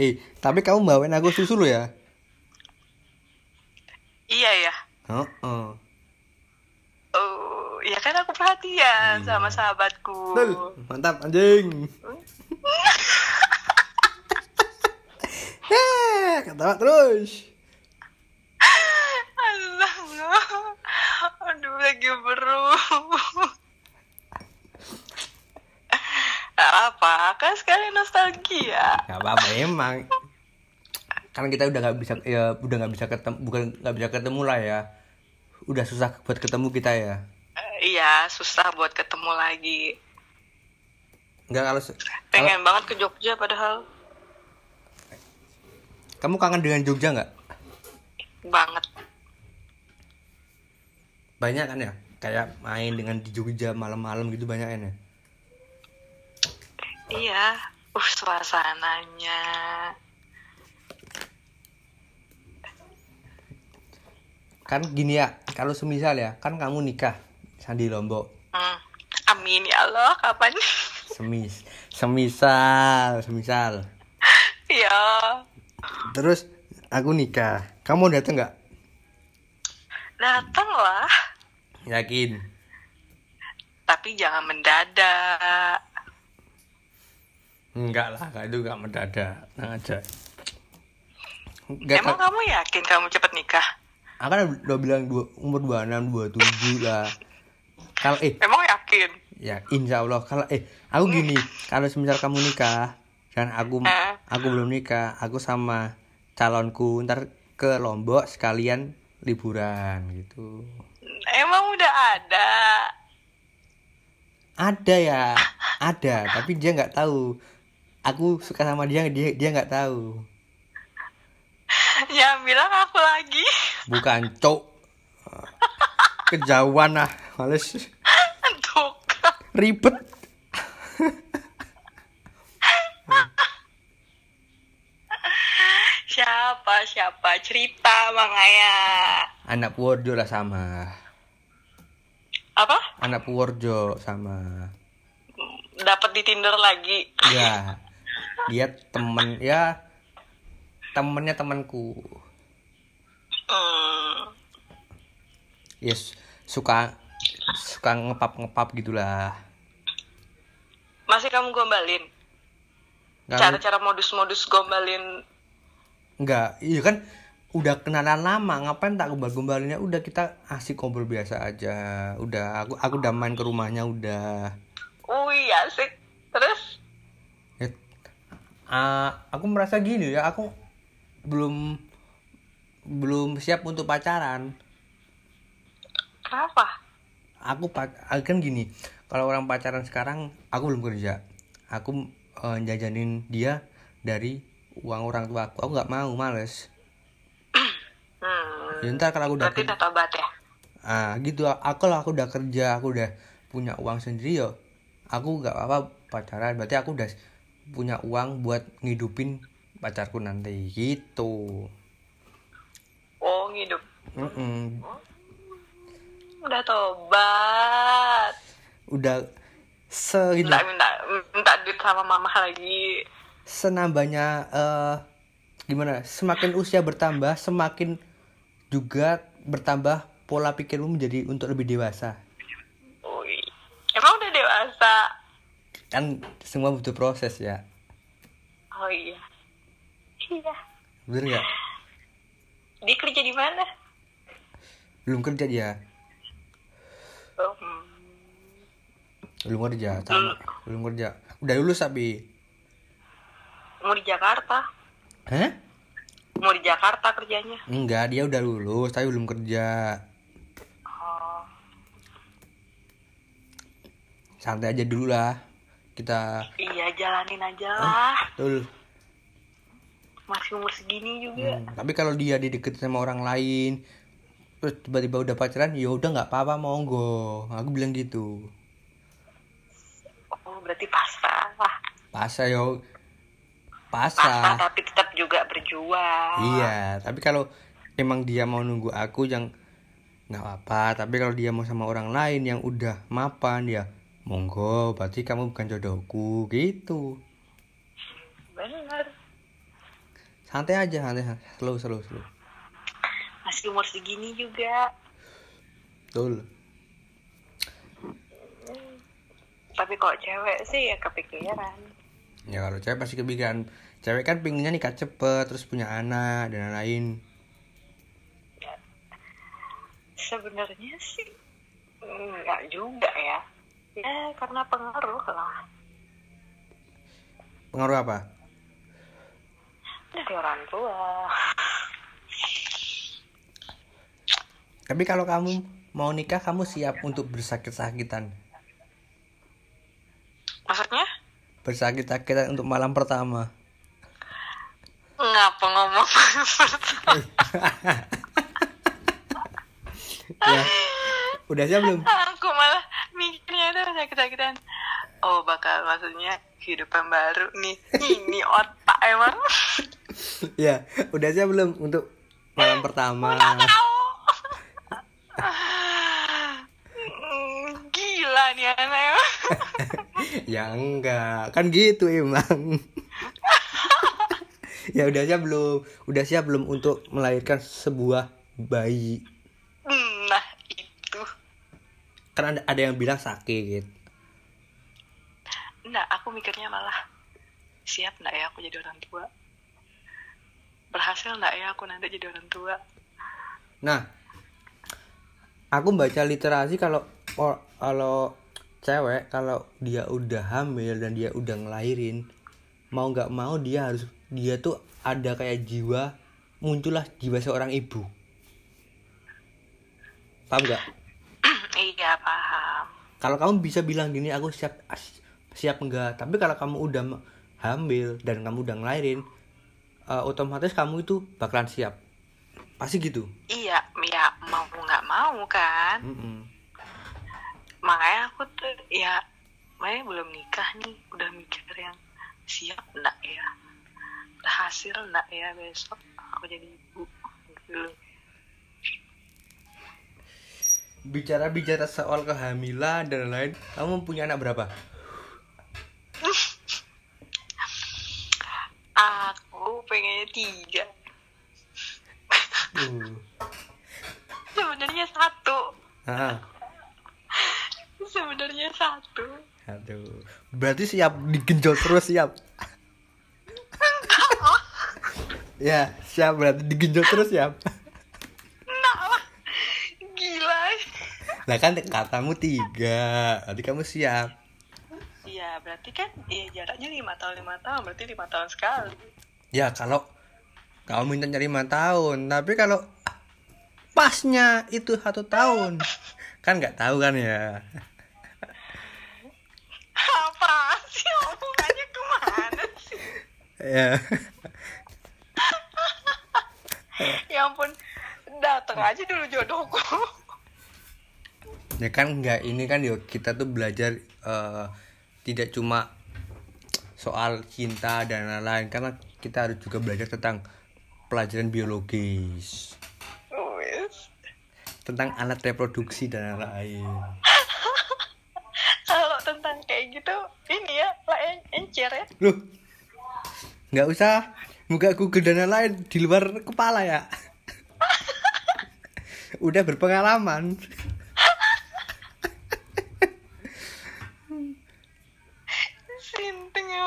[SPEAKER 1] Eh tapi kamu bawain aku susu lo ya?
[SPEAKER 2] Iya ya
[SPEAKER 1] oh, oh.
[SPEAKER 2] oh ya kan aku perhatian sama sahabatku.
[SPEAKER 1] Betul. mantap anjing [laughs] Eh, ketawa terus
[SPEAKER 2] Allah aduh lagi beru apa kan sekali nostalgia.
[SPEAKER 1] Gak apa-apa emang. Kan kita udah nggak bisa ya udah nggak bisa ketemu bukan nggak bisa ketemu lah ya. Udah susah buat ketemu kita ya.
[SPEAKER 2] Eh, iya susah buat ketemu lagi.
[SPEAKER 1] Nggak kalau se- kalau
[SPEAKER 2] pengen banget ke Jogja padahal
[SPEAKER 1] kamu kangen dengan Jogja nggak?
[SPEAKER 2] Banget.
[SPEAKER 1] Banyak kan ya? Kayak main dengan di Jogja malam-malam gitu banyak kan ya?
[SPEAKER 2] Iya. Uh suasananya.
[SPEAKER 1] Kan gini ya kalau semisal ya kan kamu nikah Sandi Lombok.
[SPEAKER 2] Hmm. amin ya Allah. Kapan? [laughs]
[SPEAKER 1] Semis semisal semisal.
[SPEAKER 2] Ya
[SPEAKER 1] terus aku nikah. Kamu dateng nggak?
[SPEAKER 2] Datang lah.
[SPEAKER 1] Yakin?
[SPEAKER 2] Tapi jangan mendadak.
[SPEAKER 1] Enggak lah itu nggak mendadak. Nah aja. Nggak
[SPEAKER 2] Emang kamu yakin kamu cepet nikah?
[SPEAKER 1] aku kan udah bilang dua, umur 26 27 lah. Kalau eh.
[SPEAKER 2] Emang yakin?
[SPEAKER 1] ya insya Allah. Kalau eh aku gini. Kalau semisal kamu nikah dan aku
[SPEAKER 2] Eh.
[SPEAKER 1] aku belum nikah aku sama calonku ntar ke Lombok sekalian liburan gitu.
[SPEAKER 2] Emang udah ada.
[SPEAKER 1] ada ya ada tapi dia nggak tahu. Aku suka sama dia dia dia nggak tahu.
[SPEAKER 2] Jangan bilang aku lagi.
[SPEAKER 1] bukan cok. Kejauhan lah males. Ribet
[SPEAKER 2] Siapa siapa cerita makanya.
[SPEAKER 1] anak Purworejo lah sama
[SPEAKER 2] Apa?
[SPEAKER 1] anak Purworejo sama
[SPEAKER 2] Dapat di Tinder lagi.
[SPEAKER 1] ya [laughs] dia temen ya temennya temanku
[SPEAKER 2] Hmm.
[SPEAKER 1] yes suka suka ngepap ngepap gitulah
[SPEAKER 2] Masih kamu gombalin? Cara-cara modus-modus gombalin
[SPEAKER 1] Enggak, iya kan udah kenalan lama, ngapain tak gombal-gombalinnya? Udah kita asik ngobrol biasa aja. Udah aku aku udah main ke rumahnya udah.
[SPEAKER 2] Wih asik Terus
[SPEAKER 1] Ya, ah, aku merasa gini ya, aku belum belum siap untuk pacaran.
[SPEAKER 2] Kenapa?
[SPEAKER 1] Aku pac- ah, kan gini, kalau orang pacaran sekarang aku belum kerja. Aku eh, jajanin dia dari uang orang tua aku. Aku nggak mau, males.
[SPEAKER 2] Hmm
[SPEAKER 1] Ya, ntar kalau aku udah
[SPEAKER 2] Berarti udah tobat ya?
[SPEAKER 1] ah gitu aku lah aku udah kerja aku udah punya uang sendiri yo aku nggak apa pacaran berarti aku udah punya uang buat ngidupin pacarku nanti gitu
[SPEAKER 2] Oh ngidup
[SPEAKER 1] Mm-mm.
[SPEAKER 2] Udah tobat
[SPEAKER 1] udah
[SPEAKER 2] Minta,
[SPEAKER 1] sehidup
[SPEAKER 2] minta, minta duit sama mama lagi
[SPEAKER 1] senambahnya eh gimana semakin usia bertambah semakin juga bertambah pola pikirmu menjadi untuk lebih dewasa.
[SPEAKER 2] Wih. Emang udah dewasa?
[SPEAKER 1] kan semua butuh proses ya.
[SPEAKER 2] Oh iya. Iya.
[SPEAKER 1] Bener nggak?
[SPEAKER 2] Dia kerja di mana?
[SPEAKER 1] belum kerja dia.
[SPEAKER 2] Oh, hmm.
[SPEAKER 1] belum kerja sama. Belum kerja. Udah lulus tapi
[SPEAKER 2] Mau di Jakarta
[SPEAKER 1] Hah?
[SPEAKER 2] Mau di Jakarta kerjanya
[SPEAKER 1] Enggak, dia udah lulus tapi belum kerja.
[SPEAKER 2] Oh
[SPEAKER 1] Santai aja dulu lah. Kita
[SPEAKER 2] Iya jalanin aja lah
[SPEAKER 1] betul.
[SPEAKER 2] Masih umur segini juga
[SPEAKER 1] Hmm, Tapi kalau dia dideketin sama orang lain, terus tiba-tiba udah pacaran, ya udah nggak apa-apa monggo. Aku bilang gitu.
[SPEAKER 2] Oh berarti pasrah lah
[SPEAKER 1] Pasah yo.
[SPEAKER 2] Pasrah
[SPEAKER 1] Pasah.
[SPEAKER 2] tapi tetap juga berjuang
[SPEAKER 1] Iya, tapi kalau emang dia mau nunggu aku yang nggak apa-apa. Tapi kalau dia mau sama orang lain yang udah mapan ya monggo. Berarti kamu bukan jodohku gitu.
[SPEAKER 2] Bener
[SPEAKER 1] Santai aja, santai, slow, slow, slow.
[SPEAKER 2] Masih umur segini juga
[SPEAKER 1] Betul.
[SPEAKER 2] Tapi kalau cewek sih ya kepikiran
[SPEAKER 1] Ya kalau cewek pasti kepikiran Cewek kan pinginnya nikah cepet Terus punya anak dan lain-lain.
[SPEAKER 2] Sebenarnya sih Enggak juga ya. Ya karena pengaruh lah.
[SPEAKER 1] Pengaruh apa?
[SPEAKER 2] Dari orang tua.
[SPEAKER 1] Tapi kalau kamu mau nikah Kamu siap untuk bersakit-sakitan?
[SPEAKER 2] Maksudnya?
[SPEAKER 1] Bersakit-sakitan untuk malam pertama.
[SPEAKER 2] Ngapa ngomong? [laughs]
[SPEAKER 1] Ya. Udah siap belum?
[SPEAKER 2] Aku malah mikirnya itu sakit-sakitan. Oh bakal maksudnya kehidupan baru nih. Ini otak emang. [laughs]
[SPEAKER 1] Ya Udah siap belum untuk malam pertama?
[SPEAKER 2] Tahu. [laughs] Hmm, Gila nih anak emang [laughs]
[SPEAKER 1] Ya enggak. Kan gitu emang. [laughs] Ya udah siap belum? Udah siap belum untuk melahirkan sebuah bayi?
[SPEAKER 2] Nah itu.
[SPEAKER 1] Kan ada, ada yang bilang sakit.
[SPEAKER 2] Nah aku mikirnya malah Siap nggak ya aku jadi orang tua? Berhasil nggak ya aku nanti jadi orang tua?
[SPEAKER 1] Nah, aku baca literasi kalau kalau cewek kalau dia udah hamil dan dia udah ngelahirin mau nggak mau dia harus dia tuh ada kayak jiwa muncullah jiwa seorang ibu. Paham nggak? [clears throat]
[SPEAKER 2] iya paham
[SPEAKER 1] Kalau kamu bisa bilang gini aku siap siap enggak, tapi kalau kamu udah hamil dan kamu udah ngelahirin eh, otomatis kamu itu bakalan siap. Pasti gitu.
[SPEAKER 2] iya ya mau nggak mau kan
[SPEAKER 1] Mm-mm.
[SPEAKER 2] Makanya aku tuh ya makanya belum nikah nih. Udah mikir yang siap enggak ya? Berhasil enggak ya besok? Aku jadi ibu. Dulu
[SPEAKER 1] bicara-bicara soal kehamilan dan lain kamu punya anak berapa?
[SPEAKER 2] Aku pengennya tiga.
[SPEAKER 1] Uh.
[SPEAKER 2] sebenarnya satu.
[SPEAKER 1] Ah,
[SPEAKER 2] sebenarnya satu.
[SPEAKER 1] Aduh. Berarti siap digenjot terus siap. [laughs] Ya siap berarti digenjot terus siap.
[SPEAKER 2] Nah lah. Gila.
[SPEAKER 1] Nah kan katamu tiga berarti kamu siap.
[SPEAKER 2] Iya berarti kan ya jaraknya lima tahun lima tahun berarti lima tahun sekali.
[SPEAKER 1] Ya kalau kamu minta lima tahun tapi kalau pasnya itu satu tahun kan nggak tahu kan ya
[SPEAKER 2] apa sih omongannya ke mana sih
[SPEAKER 1] ya [laughs]
[SPEAKER 2] ya ampun datang aja dulu jodohku.
[SPEAKER 1] Ya kan nggak ini kan yuk kita tuh belajar eh, tidak cuma soal cinta dan lain-lain karena kita harus juga belajar tentang pelajaran biologis. Tentang alat reproduksi dan lain-lain. [laughs]
[SPEAKER 2] Kalau tentang kayak gitu ini ya lah en- encer ya.
[SPEAKER 1] Loh nggak usah. Buka Google dan lain-lain di luar kepala ya. [laughs] Udah berpengalaman.
[SPEAKER 2] Sinting ya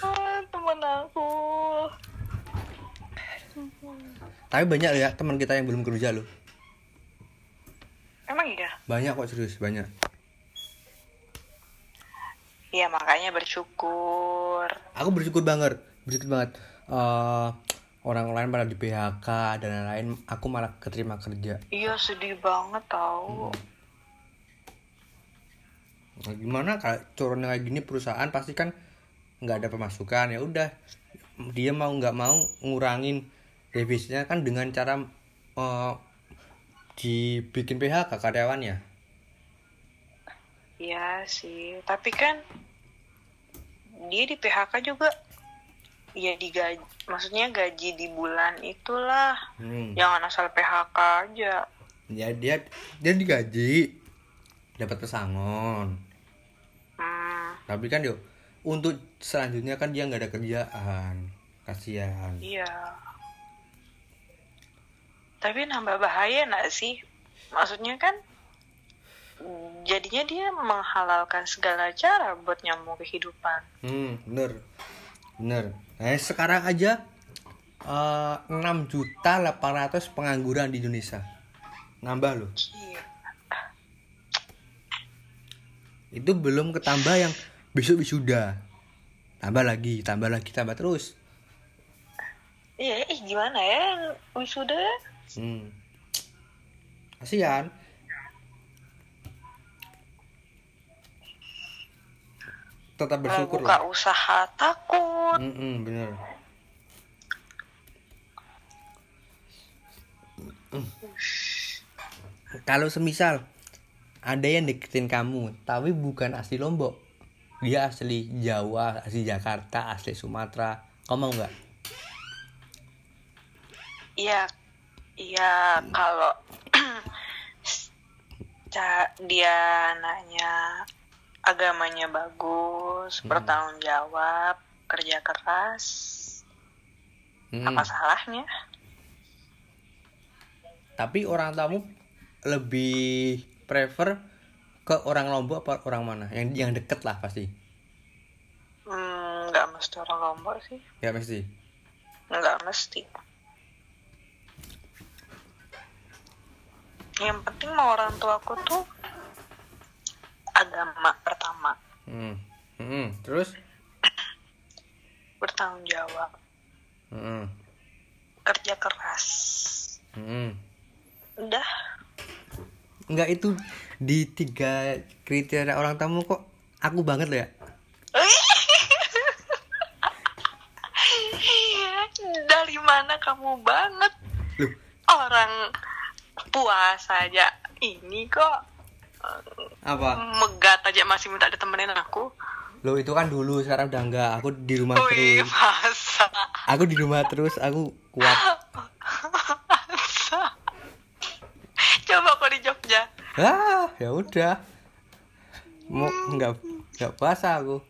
[SPEAKER 2] Allah, temen aku.
[SPEAKER 1] Tapi banyak ya teman kita yang belum kerja loh.
[SPEAKER 2] Emang iya?
[SPEAKER 1] Banyak kok serius banyak
[SPEAKER 2] Iya makanya bersyukur.
[SPEAKER 1] Aku bersyukur banget bersyukur banget. Eh, orang lain pada di PHK dan lain-lain aku malah keterima kerja.
[SPEAKER 2] Iya sedih banget tau.
[SPEAKER 1] Nah, gimana kalau corona kayak gini perusahaan pasti kan nggak ada pemasukan ya udah. Dia mau nggak mau ngurangin deviznya kan dengan cara eh, dibikin PHK karyawannya
[SPEAKER 2] Iya sih Tapi kan Dia di PHK juga Ya digaji Maksudnya gaji di bulan itulah.
[SPEAKER 1] Hmm.
[SPEAKER 2] Jangan asal PHK aja.
[SPEAKER 1] Ya dia dia digaji dapat pesangon.
[SPEAKER 2] Hmm.
[SPEAKER 1] Tapi kan yuk untuk selanjutnya kan dia nggak ada kerjaan. Kasihan.
[SPEAKER 2] Iya. Tapi nambah bahaya gak sih? Maksudnya kan Jadinya dia menghalalkan segala cara buat nyambung kehidupan
[SPEAKER 1] Hmm, bener. Bener. Nah, sekarang aja eh, 6 juta 800 pengangguran di Indonesia. Nambah loh.
[SPEAKER 2] Gila.
[SPEAKER 1] Itu belum ketambah yang besok wisuda. Tambah lagi, tambah lagi, tambah terus.
[SPEAKER 2] Iya, ih gimana ya wisuda?
[SPEAKER 1] Hmm. Kasihan. Tetap
[SPEAKER 2] Mau
[SPEAKER 1] bersyukur
[SPEAKER 2] buka
[SPEAKER 1] lah.
[SPEAKER 2] usaha takut.
[SPEAKER 1] Mm-mm, bener. Kalau semisal ada yang deketin kamu, tapi bukan asli Lombok, dia asli Jawa, asli Jakarta, asli Sumatera, kamu mau nggak?
[SPEAKER 2] Iya, iya kalau [clears throat] dia nanya agamanya bagus,
[SPEAKER 1] Hmm.
[SPEAKER 2] bertanggung jawab, kerja keras,
[SPEAKER 1] Hmm,
[SPEAKER 2] apa salahnya?
[SPEAKER 1] Tapi orang tamu lebih prefer ke orang Lombok apa orang mana? Yang yang deket lah pasti.
[SPEAKER 2] Hmm, nggak nggak mesti orang lombok sih
[SPEAKER 1] ya mesti
[SPEAKER 2] nggak mesti yang penting mau orang tuaku tuh agama pertama.
[SPEAKER 1] Hmm. Hmm. terus?
[SPEAKER 2] Bertanggung jawab.
[SPEAKER 1] Hmm.
[SPEAKER 2] kerja keras.
[SPEAKER 1] Hmm.
[SPEAKER 2] udah.
[SPEAKER 1] Enggak itu di tiga kriteria orang tamu kok aku banget loh ya. [laughs]
[SPEAKER 2] Dari mana kamu banget?
[SPEAKER 1] Loh,
[SPEAKER 2] orang puasa aja ini kok
[SPEAKER 1] apa?
[SPEAKER 2] megat aja masih minta ditemenin aku
[SPEAKER 1] Loh itu kan dulu sekarang udah enggak. Aku di rumah
[SPEAKER 2] Wih,
[SPEAKER 1] terus.
[SPEAKER 2] masa
[SPEAKER 1] Aku di rumah terus, aku kuat.
[SPEAKER 2] masa coba kok di Jogja
[SPEAKER 1] Ah, ya udah. Mau enggak enggak puasa aku.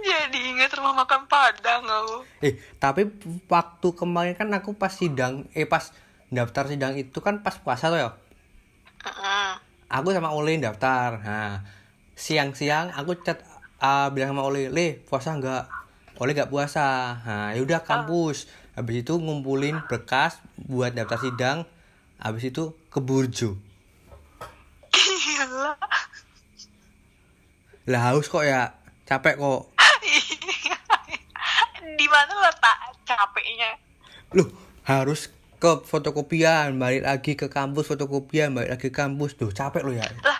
[SPEAKER 2] jadi inget rumah makan Padang aku
[SPEAKER 1] Eh, tapi waktu kemarin kan aku pas sidang, eh pas daftar sidang itu kan pas puasa tuh ya.
[SPEAKER 2] Mm-mm.
[SPEAKER 1] Aku sama Ole daftar. Nah, siang-siang aku chat ah, bilang sama Ole, "Le, puasa enggak?" Ole enggak puasa. Nah, yaudah kampus. Habis itu ngumpulin berkas buat daftar sidang. Habis itu ke Burjo.
[SPEAKER 2] gila
[SPEAKER 1] Lah haus kok ya. Capek kok. [laughs]
[SPEAKER 2] di mana letak capeknya
[SPEAKER 1] Loh, harus ke fotokopian, balik lagi ke kampus fotokopian, balik lagi ke kampus. Duh, capek lo ya.
[SPEAKER 2] lah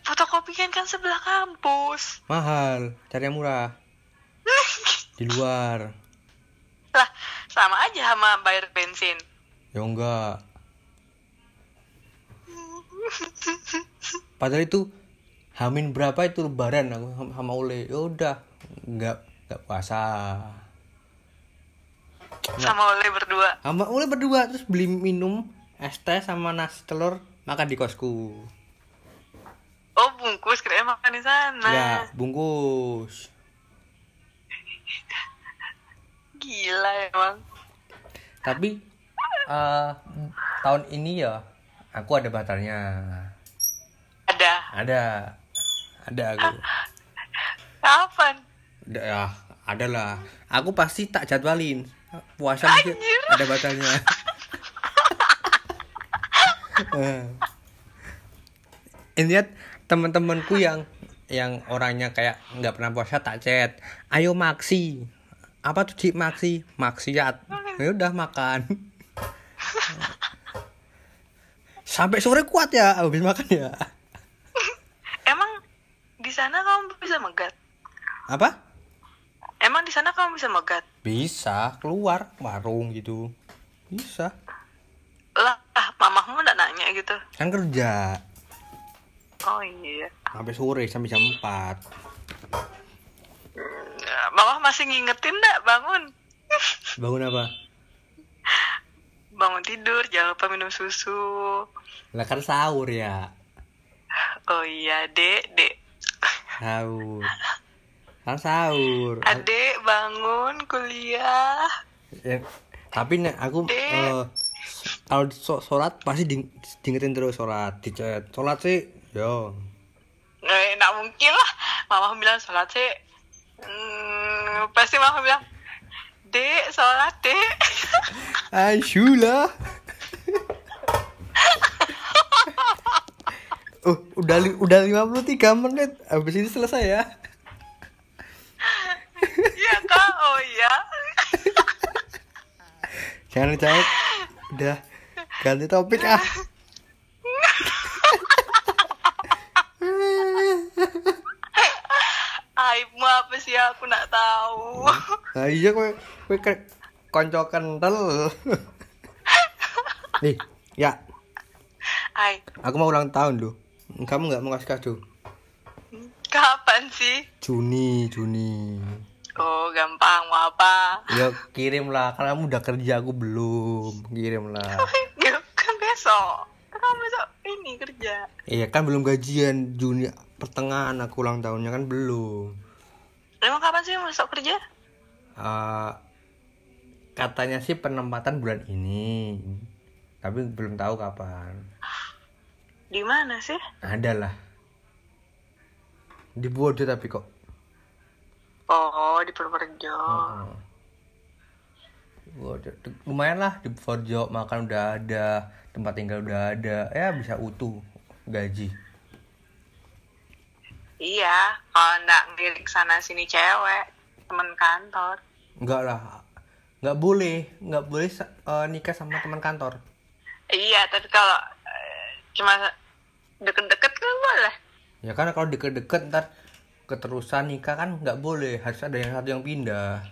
[SPEAKER 2] fotokopian kan sebelah kampus
[SPEAKER 1] Mahal, cari yang murah. [laughs] Di luar.
[SPEAKER 2] lah sama aja sama bayar bensin
[SPEAKER 1] Ya enggak. Padahal itu Hamin berapa itu lebaran aku sama- Ole. Ya udah, enggak enggak puasa.
[SPEAKER 2] Sama oleh berdua
[SPEAKER 1] Sama Ole berdua terus beli minum es teh sama nasi telur makan di kosku.
[SPEAKER 2] oh bungkus kira makan di sana
[SPEAKER 1] Ya, bungkus.
[SPEAKER 2] gila emang
[SPEAKER 1] Tapi eh tahun ini ya aku ada batalnya.
[SPEAKER 2] ada
[SPEAKER 1] Ada. Ada aku.
[SPEAKER 2] kapan
[SPEAKER 1] ya, ada lah. Aku pasti tak jadwalin. Puasa
[SPEAKER 2] Anjir.
[SPEAKER 1] ada batalnya. [laughs] Eh. Ini lihat teman-temanku yang yang orangnya kayak nggak pernah puasa tak chat. Ayo maksi. Apa tuh Cik maksi? Maksiat. Ya udah makan. Sampai sore kuat ya habis makan ya.
[SPEAKER 2] emang di sana kamu bisa megat
[SPEAKER 1] Apa?
[SPEAKER 2] Emang di sana kamu bisa megat
[SPEAKER 1] Bisa keluar warung gitu. Bisa.
[SPEAKER 2] lah ah, mamahmu nggak nanya gitu
[SPEAKER 1] Kan kerja
[SPEAKER 2] oh iya
[SPEAKER 1] sampai sore sampai jam 4.
[SPEAKER 2] Ya, mamah masih ngingetin nggak bangun [laughs]
[SPEAKER 1] Bangun apa?
[SPEAKER 2] bangun tidur jangan lupa minum susu
[SPEAKER 1] Lah kan sahur ya.
[SPEAKER 2] oh iya dek dek
[SPEAKER 1] Sahur. Kan sahur.
[SPEAKER 2] adek bangun kuliah.
[SPEAKER 1] Ya, tapi nek aku eh, kalau so- sholat pasti di, diingetin terus sholat dicet sholat sih yo.
[SPEAKER 2] Eh, nggak mungkin lah. Mama bilang sholat sih. Hmm, pasti mama bilang dek sholat dek. [laughs]
[SPEAKER 1] Asyula Oh, [laughs] udah li, udah 53 menit. Habis ini selesai ya.
[SPEAKER 2] iya kak oh iya
[SPEAKER 1] Jangan jawab. Udah ganti topik ah.
[SPEAKER 2] aibmu apa sih aku nggak tahu
[SPEAKER 1] Nah, iya kowe kowe konco kental. Nih, ya,
[SPEAKER 2] Hai
[SPEAKER 1] aku mau ulang tahun loh. Kamu nggak mau kasih kado?
[SPEAKER 2] kapan sih
[SPEAKER 1] Juni, Juni.
[SPEAKER 2] Oh gampang mau apa
[SPEAKER 1] Ya kirim lah, karena kamu udah kerja aku belum. Kirim lah. [laughs]
[SPEAKER 2] Ya, kan besok kan besok ini kerja
[SPEAKER 1] Iya kan belum gajian Juni pertengahan aku ulang tahunnya kan belum.
[SPEAKER 2] emang kapan sih besok kerja
[SPEAKER 1] Eh, katanya sih penempatan bulan ini, tapi belum tahu kapan.
[SPEAKER 2] di mana sih
[SPEAKER 1] Ada lah. Di Bodo tapi kok.
[SPEAKER 2] Oh, di Purworejo.
[SPEAKER 1] Udah- lumayan lah di Forjo makan udah ada tempat tinggal udah ada ya bisa utuh gaji
[SPEAKER 2] Iya, kalau nggak ngelirik sana sini cewek, temen kantor.
[SPEAKER 1] enggak lah nggak boleh nggak boleh eh, nikah sama teman kantor
[SPEAKER 2] Iya, tapi kalau eh, cuma deket-deket kan boleh.
[SPEAKER 1] ya kan kalau deket-deket ntar keterusan nikah kan nggak boleh harus ada yang satu yang pindah.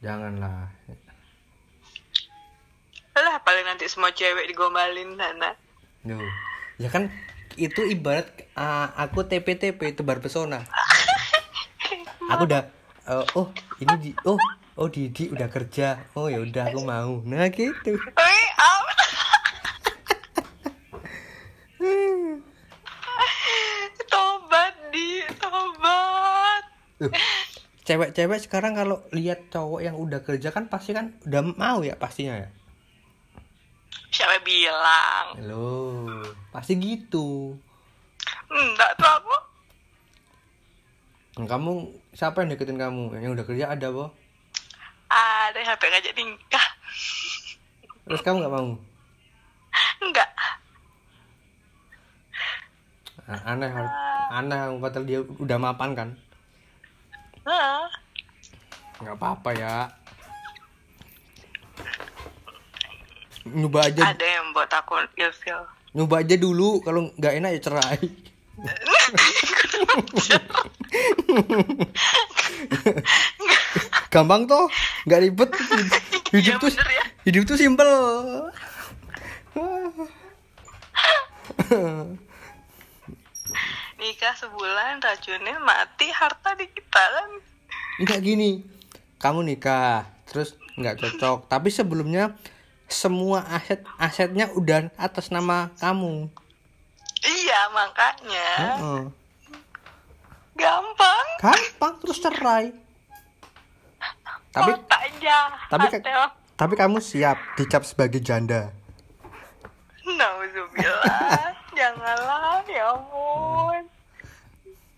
[SPEAKER 1] Janganlah.
[SPEAKER 2] Lah, paling nanti semua cewek digombalin sana.
[SPEAKER 1] Duh. ya kan itu ibarat uh, aku TPTP tebar pesona. [laughs] Aku udah uh, oh ini di oh oh Didi udah kerja. Oh ya udah aku mau. Nah gitu
[SPEAKER 2] Wih, am. tobat di, tobat.
[SPEAKER 1] Loh, cewek-cewek sekarang kalau lihat cowok yang udah kerja kan pasti kan udah mau ya pastinya ya
[SPEAKER 2] Siapa bilang?
[SPEAKER 1] Halo, pasti gitu.
[SPEAKER 2] Enggak tuh aku.
[SPEAKER 1] Nah, Kamu siapa yang deketin kamu? Yang udah kerja ada, Bo?
[SPEAKER 2] Ada yang HP ngajak nikah.
[SPEAKER 1] Terus kamu nggak mau?
[SPEAKER 2] Enggak.
[SPEAKER 1] Ah, Aneh, aneh. Padahal dia udah mapan kan?
[SPEAKER 2] Hah?
[SPEAKER 1] Nggak apa-apa ya. Nyoba aja,
[SPEAKER 2] Ada yang buat aku ilfil.
[SPEAKER 1] nyoba aja dulu. Kalau nggak enak ya cerai. [laughs] Gampang toh, nggak ribet. Hidup
[SPEAKER 2] Iya,
[SPEAKER 1] tuh,
[SPEAKER 2] ya.
[SPEAKER 1] hidup tuh simpel. [laughs]
[SPEAKER 2] Nikah sebulan racunnya mati harta di kita kan.
[SPEAKER 1] Enggak gini. Kamu nikah, terus nggak cocok. [laughs] Tapi sebelumnya semua aset asetnya udah atas nama kamu.
[SPEAKER 2] Iya makanya.
[SPEAKER 1] Heeh.
[SPEAKER 2] Gampang.
[SPEAKER 1] Gampang terus cerai. Tapi
[SPEAKER 2] Otak aja.
[SPEAKER 1] tapi ka- tapi kamu siap dicap sebagai janda.
[SPEAKER 2] Nauzubillah. [laughs] Janganlah, ya ampun.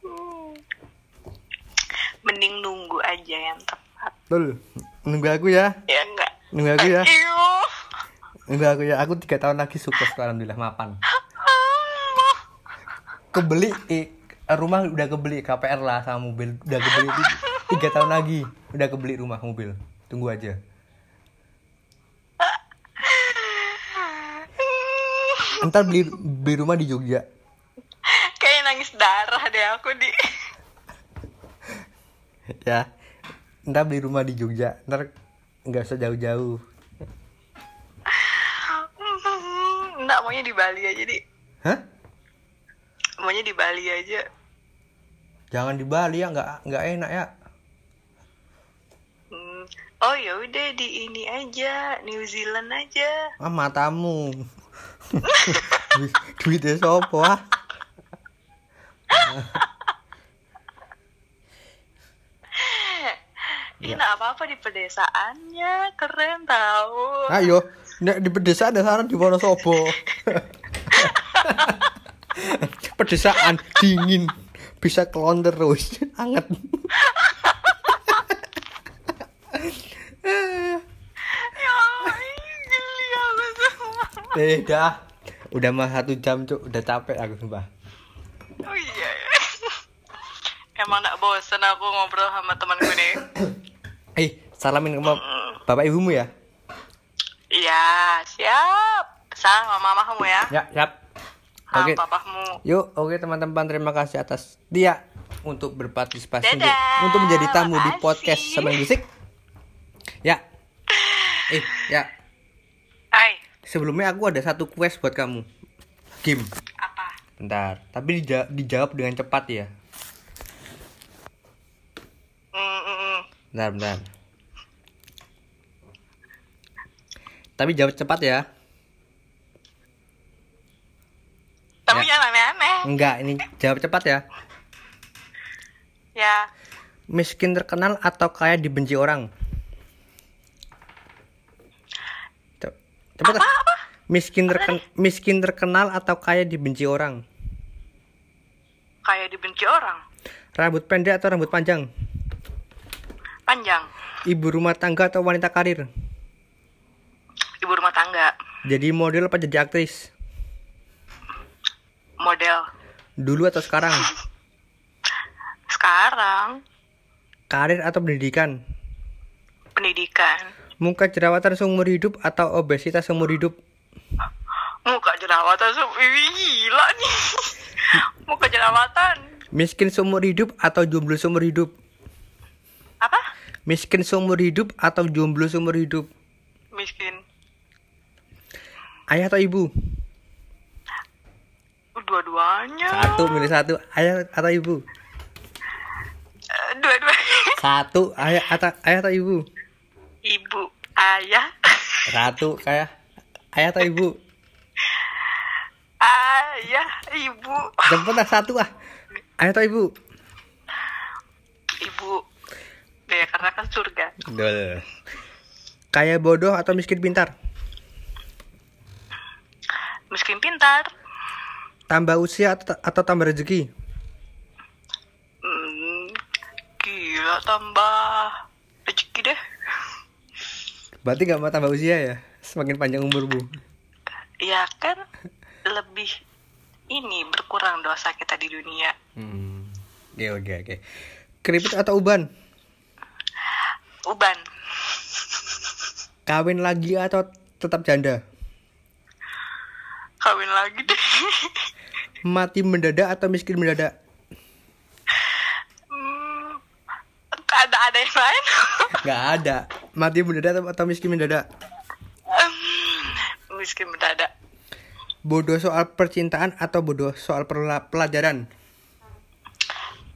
[SPEAKER 2] Hmm. Mending nunggu aja yang tepat.
[SPEAKER 1] Betul. Nunggu aku ya.
[SPEAKER 2] Ya enggak?
[SPEAKER 1] Nunggu aku ya. Nunggu aku ya. Aku tiga tahun lagi sukses alhamdulillah mapan. Kebeli eh, rumah udah kebeli KPR lah sama mobil udah kebeli ti- tiga tahun lagi udah kebeli rumah mobil. Tunggu aja. Ntar beli beli rumah di Jogja.
[SPEAKER 2] Darah deh aku di. [laughs]
[SPEAKER 1] Ya. Ntar beli rumah di Jogja. Ntar nggak usah jauh-jauh.
[SPEAKER 2] Enggak [laughs] maunya di Bali aja di.
[SPEAKER 1] Hah?
[SPEAKER 2] Maunya di Bali aja.
[SPEAKER 1] Jangan di Bali ya, nggak nggak enak ya.
[SPEAKER 2] Hmm. Oh ya udah di ini aja, New Zealand aja.
[SPEAKER 1] Ah matamu. [laughs] Duit- Duitnya sopo ah?
[SPEAKER 2] Ini nggak apa-apa di pedesaannya, keren tahu.
[SPEAKER 1] Ayo, nek di pedesaan ada saran di Wonosobo. pedesaan dingin, bisa kelon terus, anget.
[SPEAKER 2] Ya.
[SPEAKER 1] Eh, dah. Udah mah satu jam cuk, udah capek aku sumpah.
[SPEAKER 2] Oh iya. [laughs] Emang gak bosen aku ngobrol sama temanku nih. [coughs]
[SPEAKER 1] Eh, salamin sama bapak ibumu ya.
[SPEAKER 2] Iya, siap. Salam sama mamamu ya.
[SPEAKER 1] Ya, siap.
[SPEAKER 2] Sama
[SPEAKER 1] Oke.
[SPEAKER 2] papamu.
[SPEAKER 1] Yuk, oke teman-teman terima kasih atas dia untuk berpartisipasi untuk,
[SPEAKER 2] Dadah,
[SPEAKER 1] untuk menjadi tamu di
[SPEAKER 2] makasih.
[SPEAKER 1] podcast Sabang Bisik. Ya. [sighs] Eh, ya.
[SPEAKER 2] Hai,
[SPEAKER 1] Sebelumnya aku ada satu quest buat kamu. Game.
[SPEAKER 2] apa?
[SPEAKER 1] Bentar, tapi dija- dijawab dengan cepat ya. Bentar, bentar. Tapi jawab cepat ya.
[SPEAKER 2] Tapi
[SPEAKER 1] Ya.
[SPEAKER 2] jangan aneh-aneh.
[SPEAKER 1] Enggak, ini jawab cepat ya.
[SPEAKER 2] Ya,
[SPEAKER 1] Miskin terkenal atau kaya dibenci orang? Cep- Cepat.
[SPEAKER 2] apa?
[SPEAKER 1] Miskin terken miskin terkenal atau kaya dibenci orang?
[SPEAKER 2] kayak dibenci orang.
[SPEAKER 1] Rambut pendek atau rambut panjang?
[SPEAKER 2] Panjang.
[SPEAKER 1] Ibu rumah tangga atau wanita karir?
[SPEAKER 2] Ibu rumah tangga.
[SPEAKER 1] Jadi model apa jadi aktris?
[SPEAKER 2] Model.
[SPEAKER 1] Dulu atau sekarang?
[SPEAKER 2] Sekarang
[SPEAKER 1] Karir atau pendidikan?
[SPEAKER 2] pendidikan.
[SPEAKER 1] Muka jerawatan seumur hidup atau obesitas seumur hidup?
[SPEAKER 2] Muka jerawatan gila nih. [laughs] Muka jerawatan.
[SPEAKER 1] Miskin seumur hidup atau jomblo seumur hidup?
[SPEAKER 2] Apa?
[SPEAKER 1] Miskin seumur hidup atau jomblo seumur hidup?
[SPEAKER 2] Miskin.
[SPEAKER 1] Ayah atau ibu?
[SPEAKER 2] Dua-duanya.
[SPEAKER 1] Satu milih satu. Ayah atau ibu?
[SPEAKER 2] Eh, Dua-duanya. [laughs]
[SPEAKER 1] Satu ayah atau ayah atau ibu?
[SPEAKER 2] Ibu, ayah, [laughs]
[SPEAKER 1] Satu kayak ayah atau ibu?
[SPEAKER 2] Ayah, ibu,
[SPEAKER 1] Cepet lah satu ah. Ayah atau ibu?
[SPEAKER 2] ibu. Ya karena kan surga.
[SPEAKER 1] Dul. Kaya bodoh atau miskin pintar?
[SPEAKER 2] Miskin pintar.
[SPEAKER 1] Tambah usia atau, atau tambah rezeki?
[SPEAKER 2] Hmm, gila tambah rezeki deh.
[SPEAKER 1] Berarti gak mau tambah usia ya? Semakin panjang umur bu.
[SPEAKER 2] Ya kan [laughs] lebih ini berkurang dosa kita di dunia.
[SPEAKER 1] Hmm. Oke oke oke. Keriput atau uban?
[SPEAKER 2] Uban,
[SPEAKER 1] Kawin lagi atau tetap janda?
[SPEAKER 2] kawin lagi deh.
[SPEAKER 1] Mati mendadak atau miskin mendadak?
[SPEAKER 2] Hmm, ada ada yang lain? [laughs]
[SPEAKER 1] Gak ada. Mati mendadak atau, atau miskin mendadak?
[SPEAKER 2] Miskin mendadak.
[SPEAKER 1] Bodoh soal percintaan atau bodoh soal pelajaran?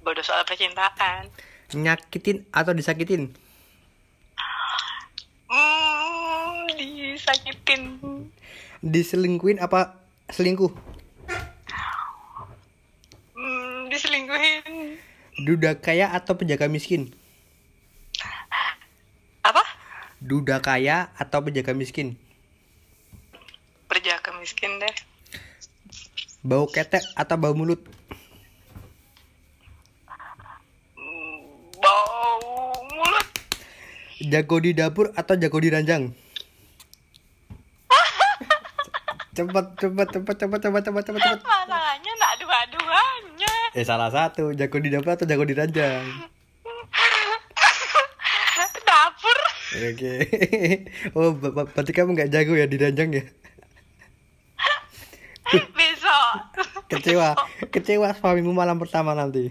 [SPEAKER 2] Bodoh soal percintaan.
[SPEAKER 1] Nyakitin atau disakitin?
[SPEAKER 2] Hmm, disakitin.
[SPEAKER 1] Diselingkuin apa selingkuh?
[SPEAKER 2] Hmm, diselingkuhin.
[SPEAKER 1] Duda kaya atau penjaga miskin?
[SPEAKER 2] Apa?
[SPEAKER 1] Duda kaya atau penjaga miskin?
[SPEAKER 2] Berjaga miskin deh.
[SPEAKER 1] Bau ketek atau bau mulut?
[SPEAKER 2] Bau mulut.
[SPEAKER 1] Jago di dapur atau jago di ranjang? [laughs] cepet cepet cepet cepet cepet cepet cepet cepet
[SPEAKER 2] Masalahnya nak dua-duanya.
[SPEAKER 1] eh salah satu jago di dapur atau jago di ranjang [laughs]
[SPEAKER 2] Dapur.
[SPEAKER 1] oke [laughs] oh ber- ber- berarti kamu nggak jago ya di ranjang ya
[SPEAKER 2] Besok.
[SPEAKER 1] Kecewa kecewa suamimu malam pertama nanti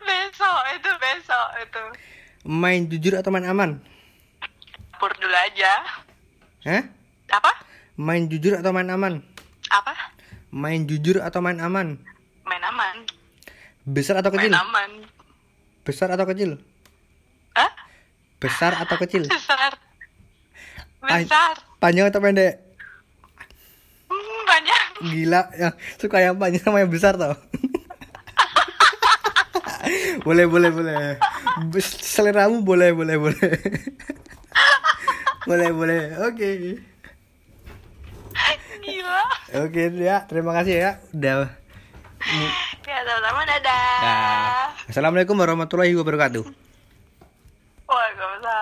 [SPEAKER 2] besok itu besok itu.
[SPEAKER 1] main jujur atau main aman
[SPEAKER 2] Dapur dulu aja.
[SPEAKER 1] Hah?
[SPEAKER 2] Apa?
[SPEAKER 1] main jujur atau main aman
[SPEAKER 2] Apa?
[SPEAKER 1] main jujur atau main aman
[SPEAKER 2] Main aman.
[SPEAKER 1] besar atau
[SPEAKER 2] Main
[SPEAKER 1] kecil
[SPEAKER 2] aman.
[SPEAKER 1] besar atau kecil
[SPEAKER 2] Hah?
[SPEAKER 1] besar atau kecil [laughs]
[SPEAKER 2] Besar. Besar.
[SPEAKER 1] Panjang atau pendek
[SPEAKER 2] Hmm, banyak.
[SPEAKER 1] Gila, yang suka yang panjang sama yang besar tau. [laughs] boleh, boleh, boleh. Bes- Seleramu boleh, boleh, boleh. boleh, boleh. Oke.
[SPEAKER 2] Gila.
[SPEAKER 1] Oke ya, terima kasih ya. Udah.
[SPEAKER 2] Ya, sama-sama dadah.
[SPEAKER 1] Dah. Assalamualaikum warahmatullahi wabarakatuh.
[SPEAKER 2] Waalaikumsalam.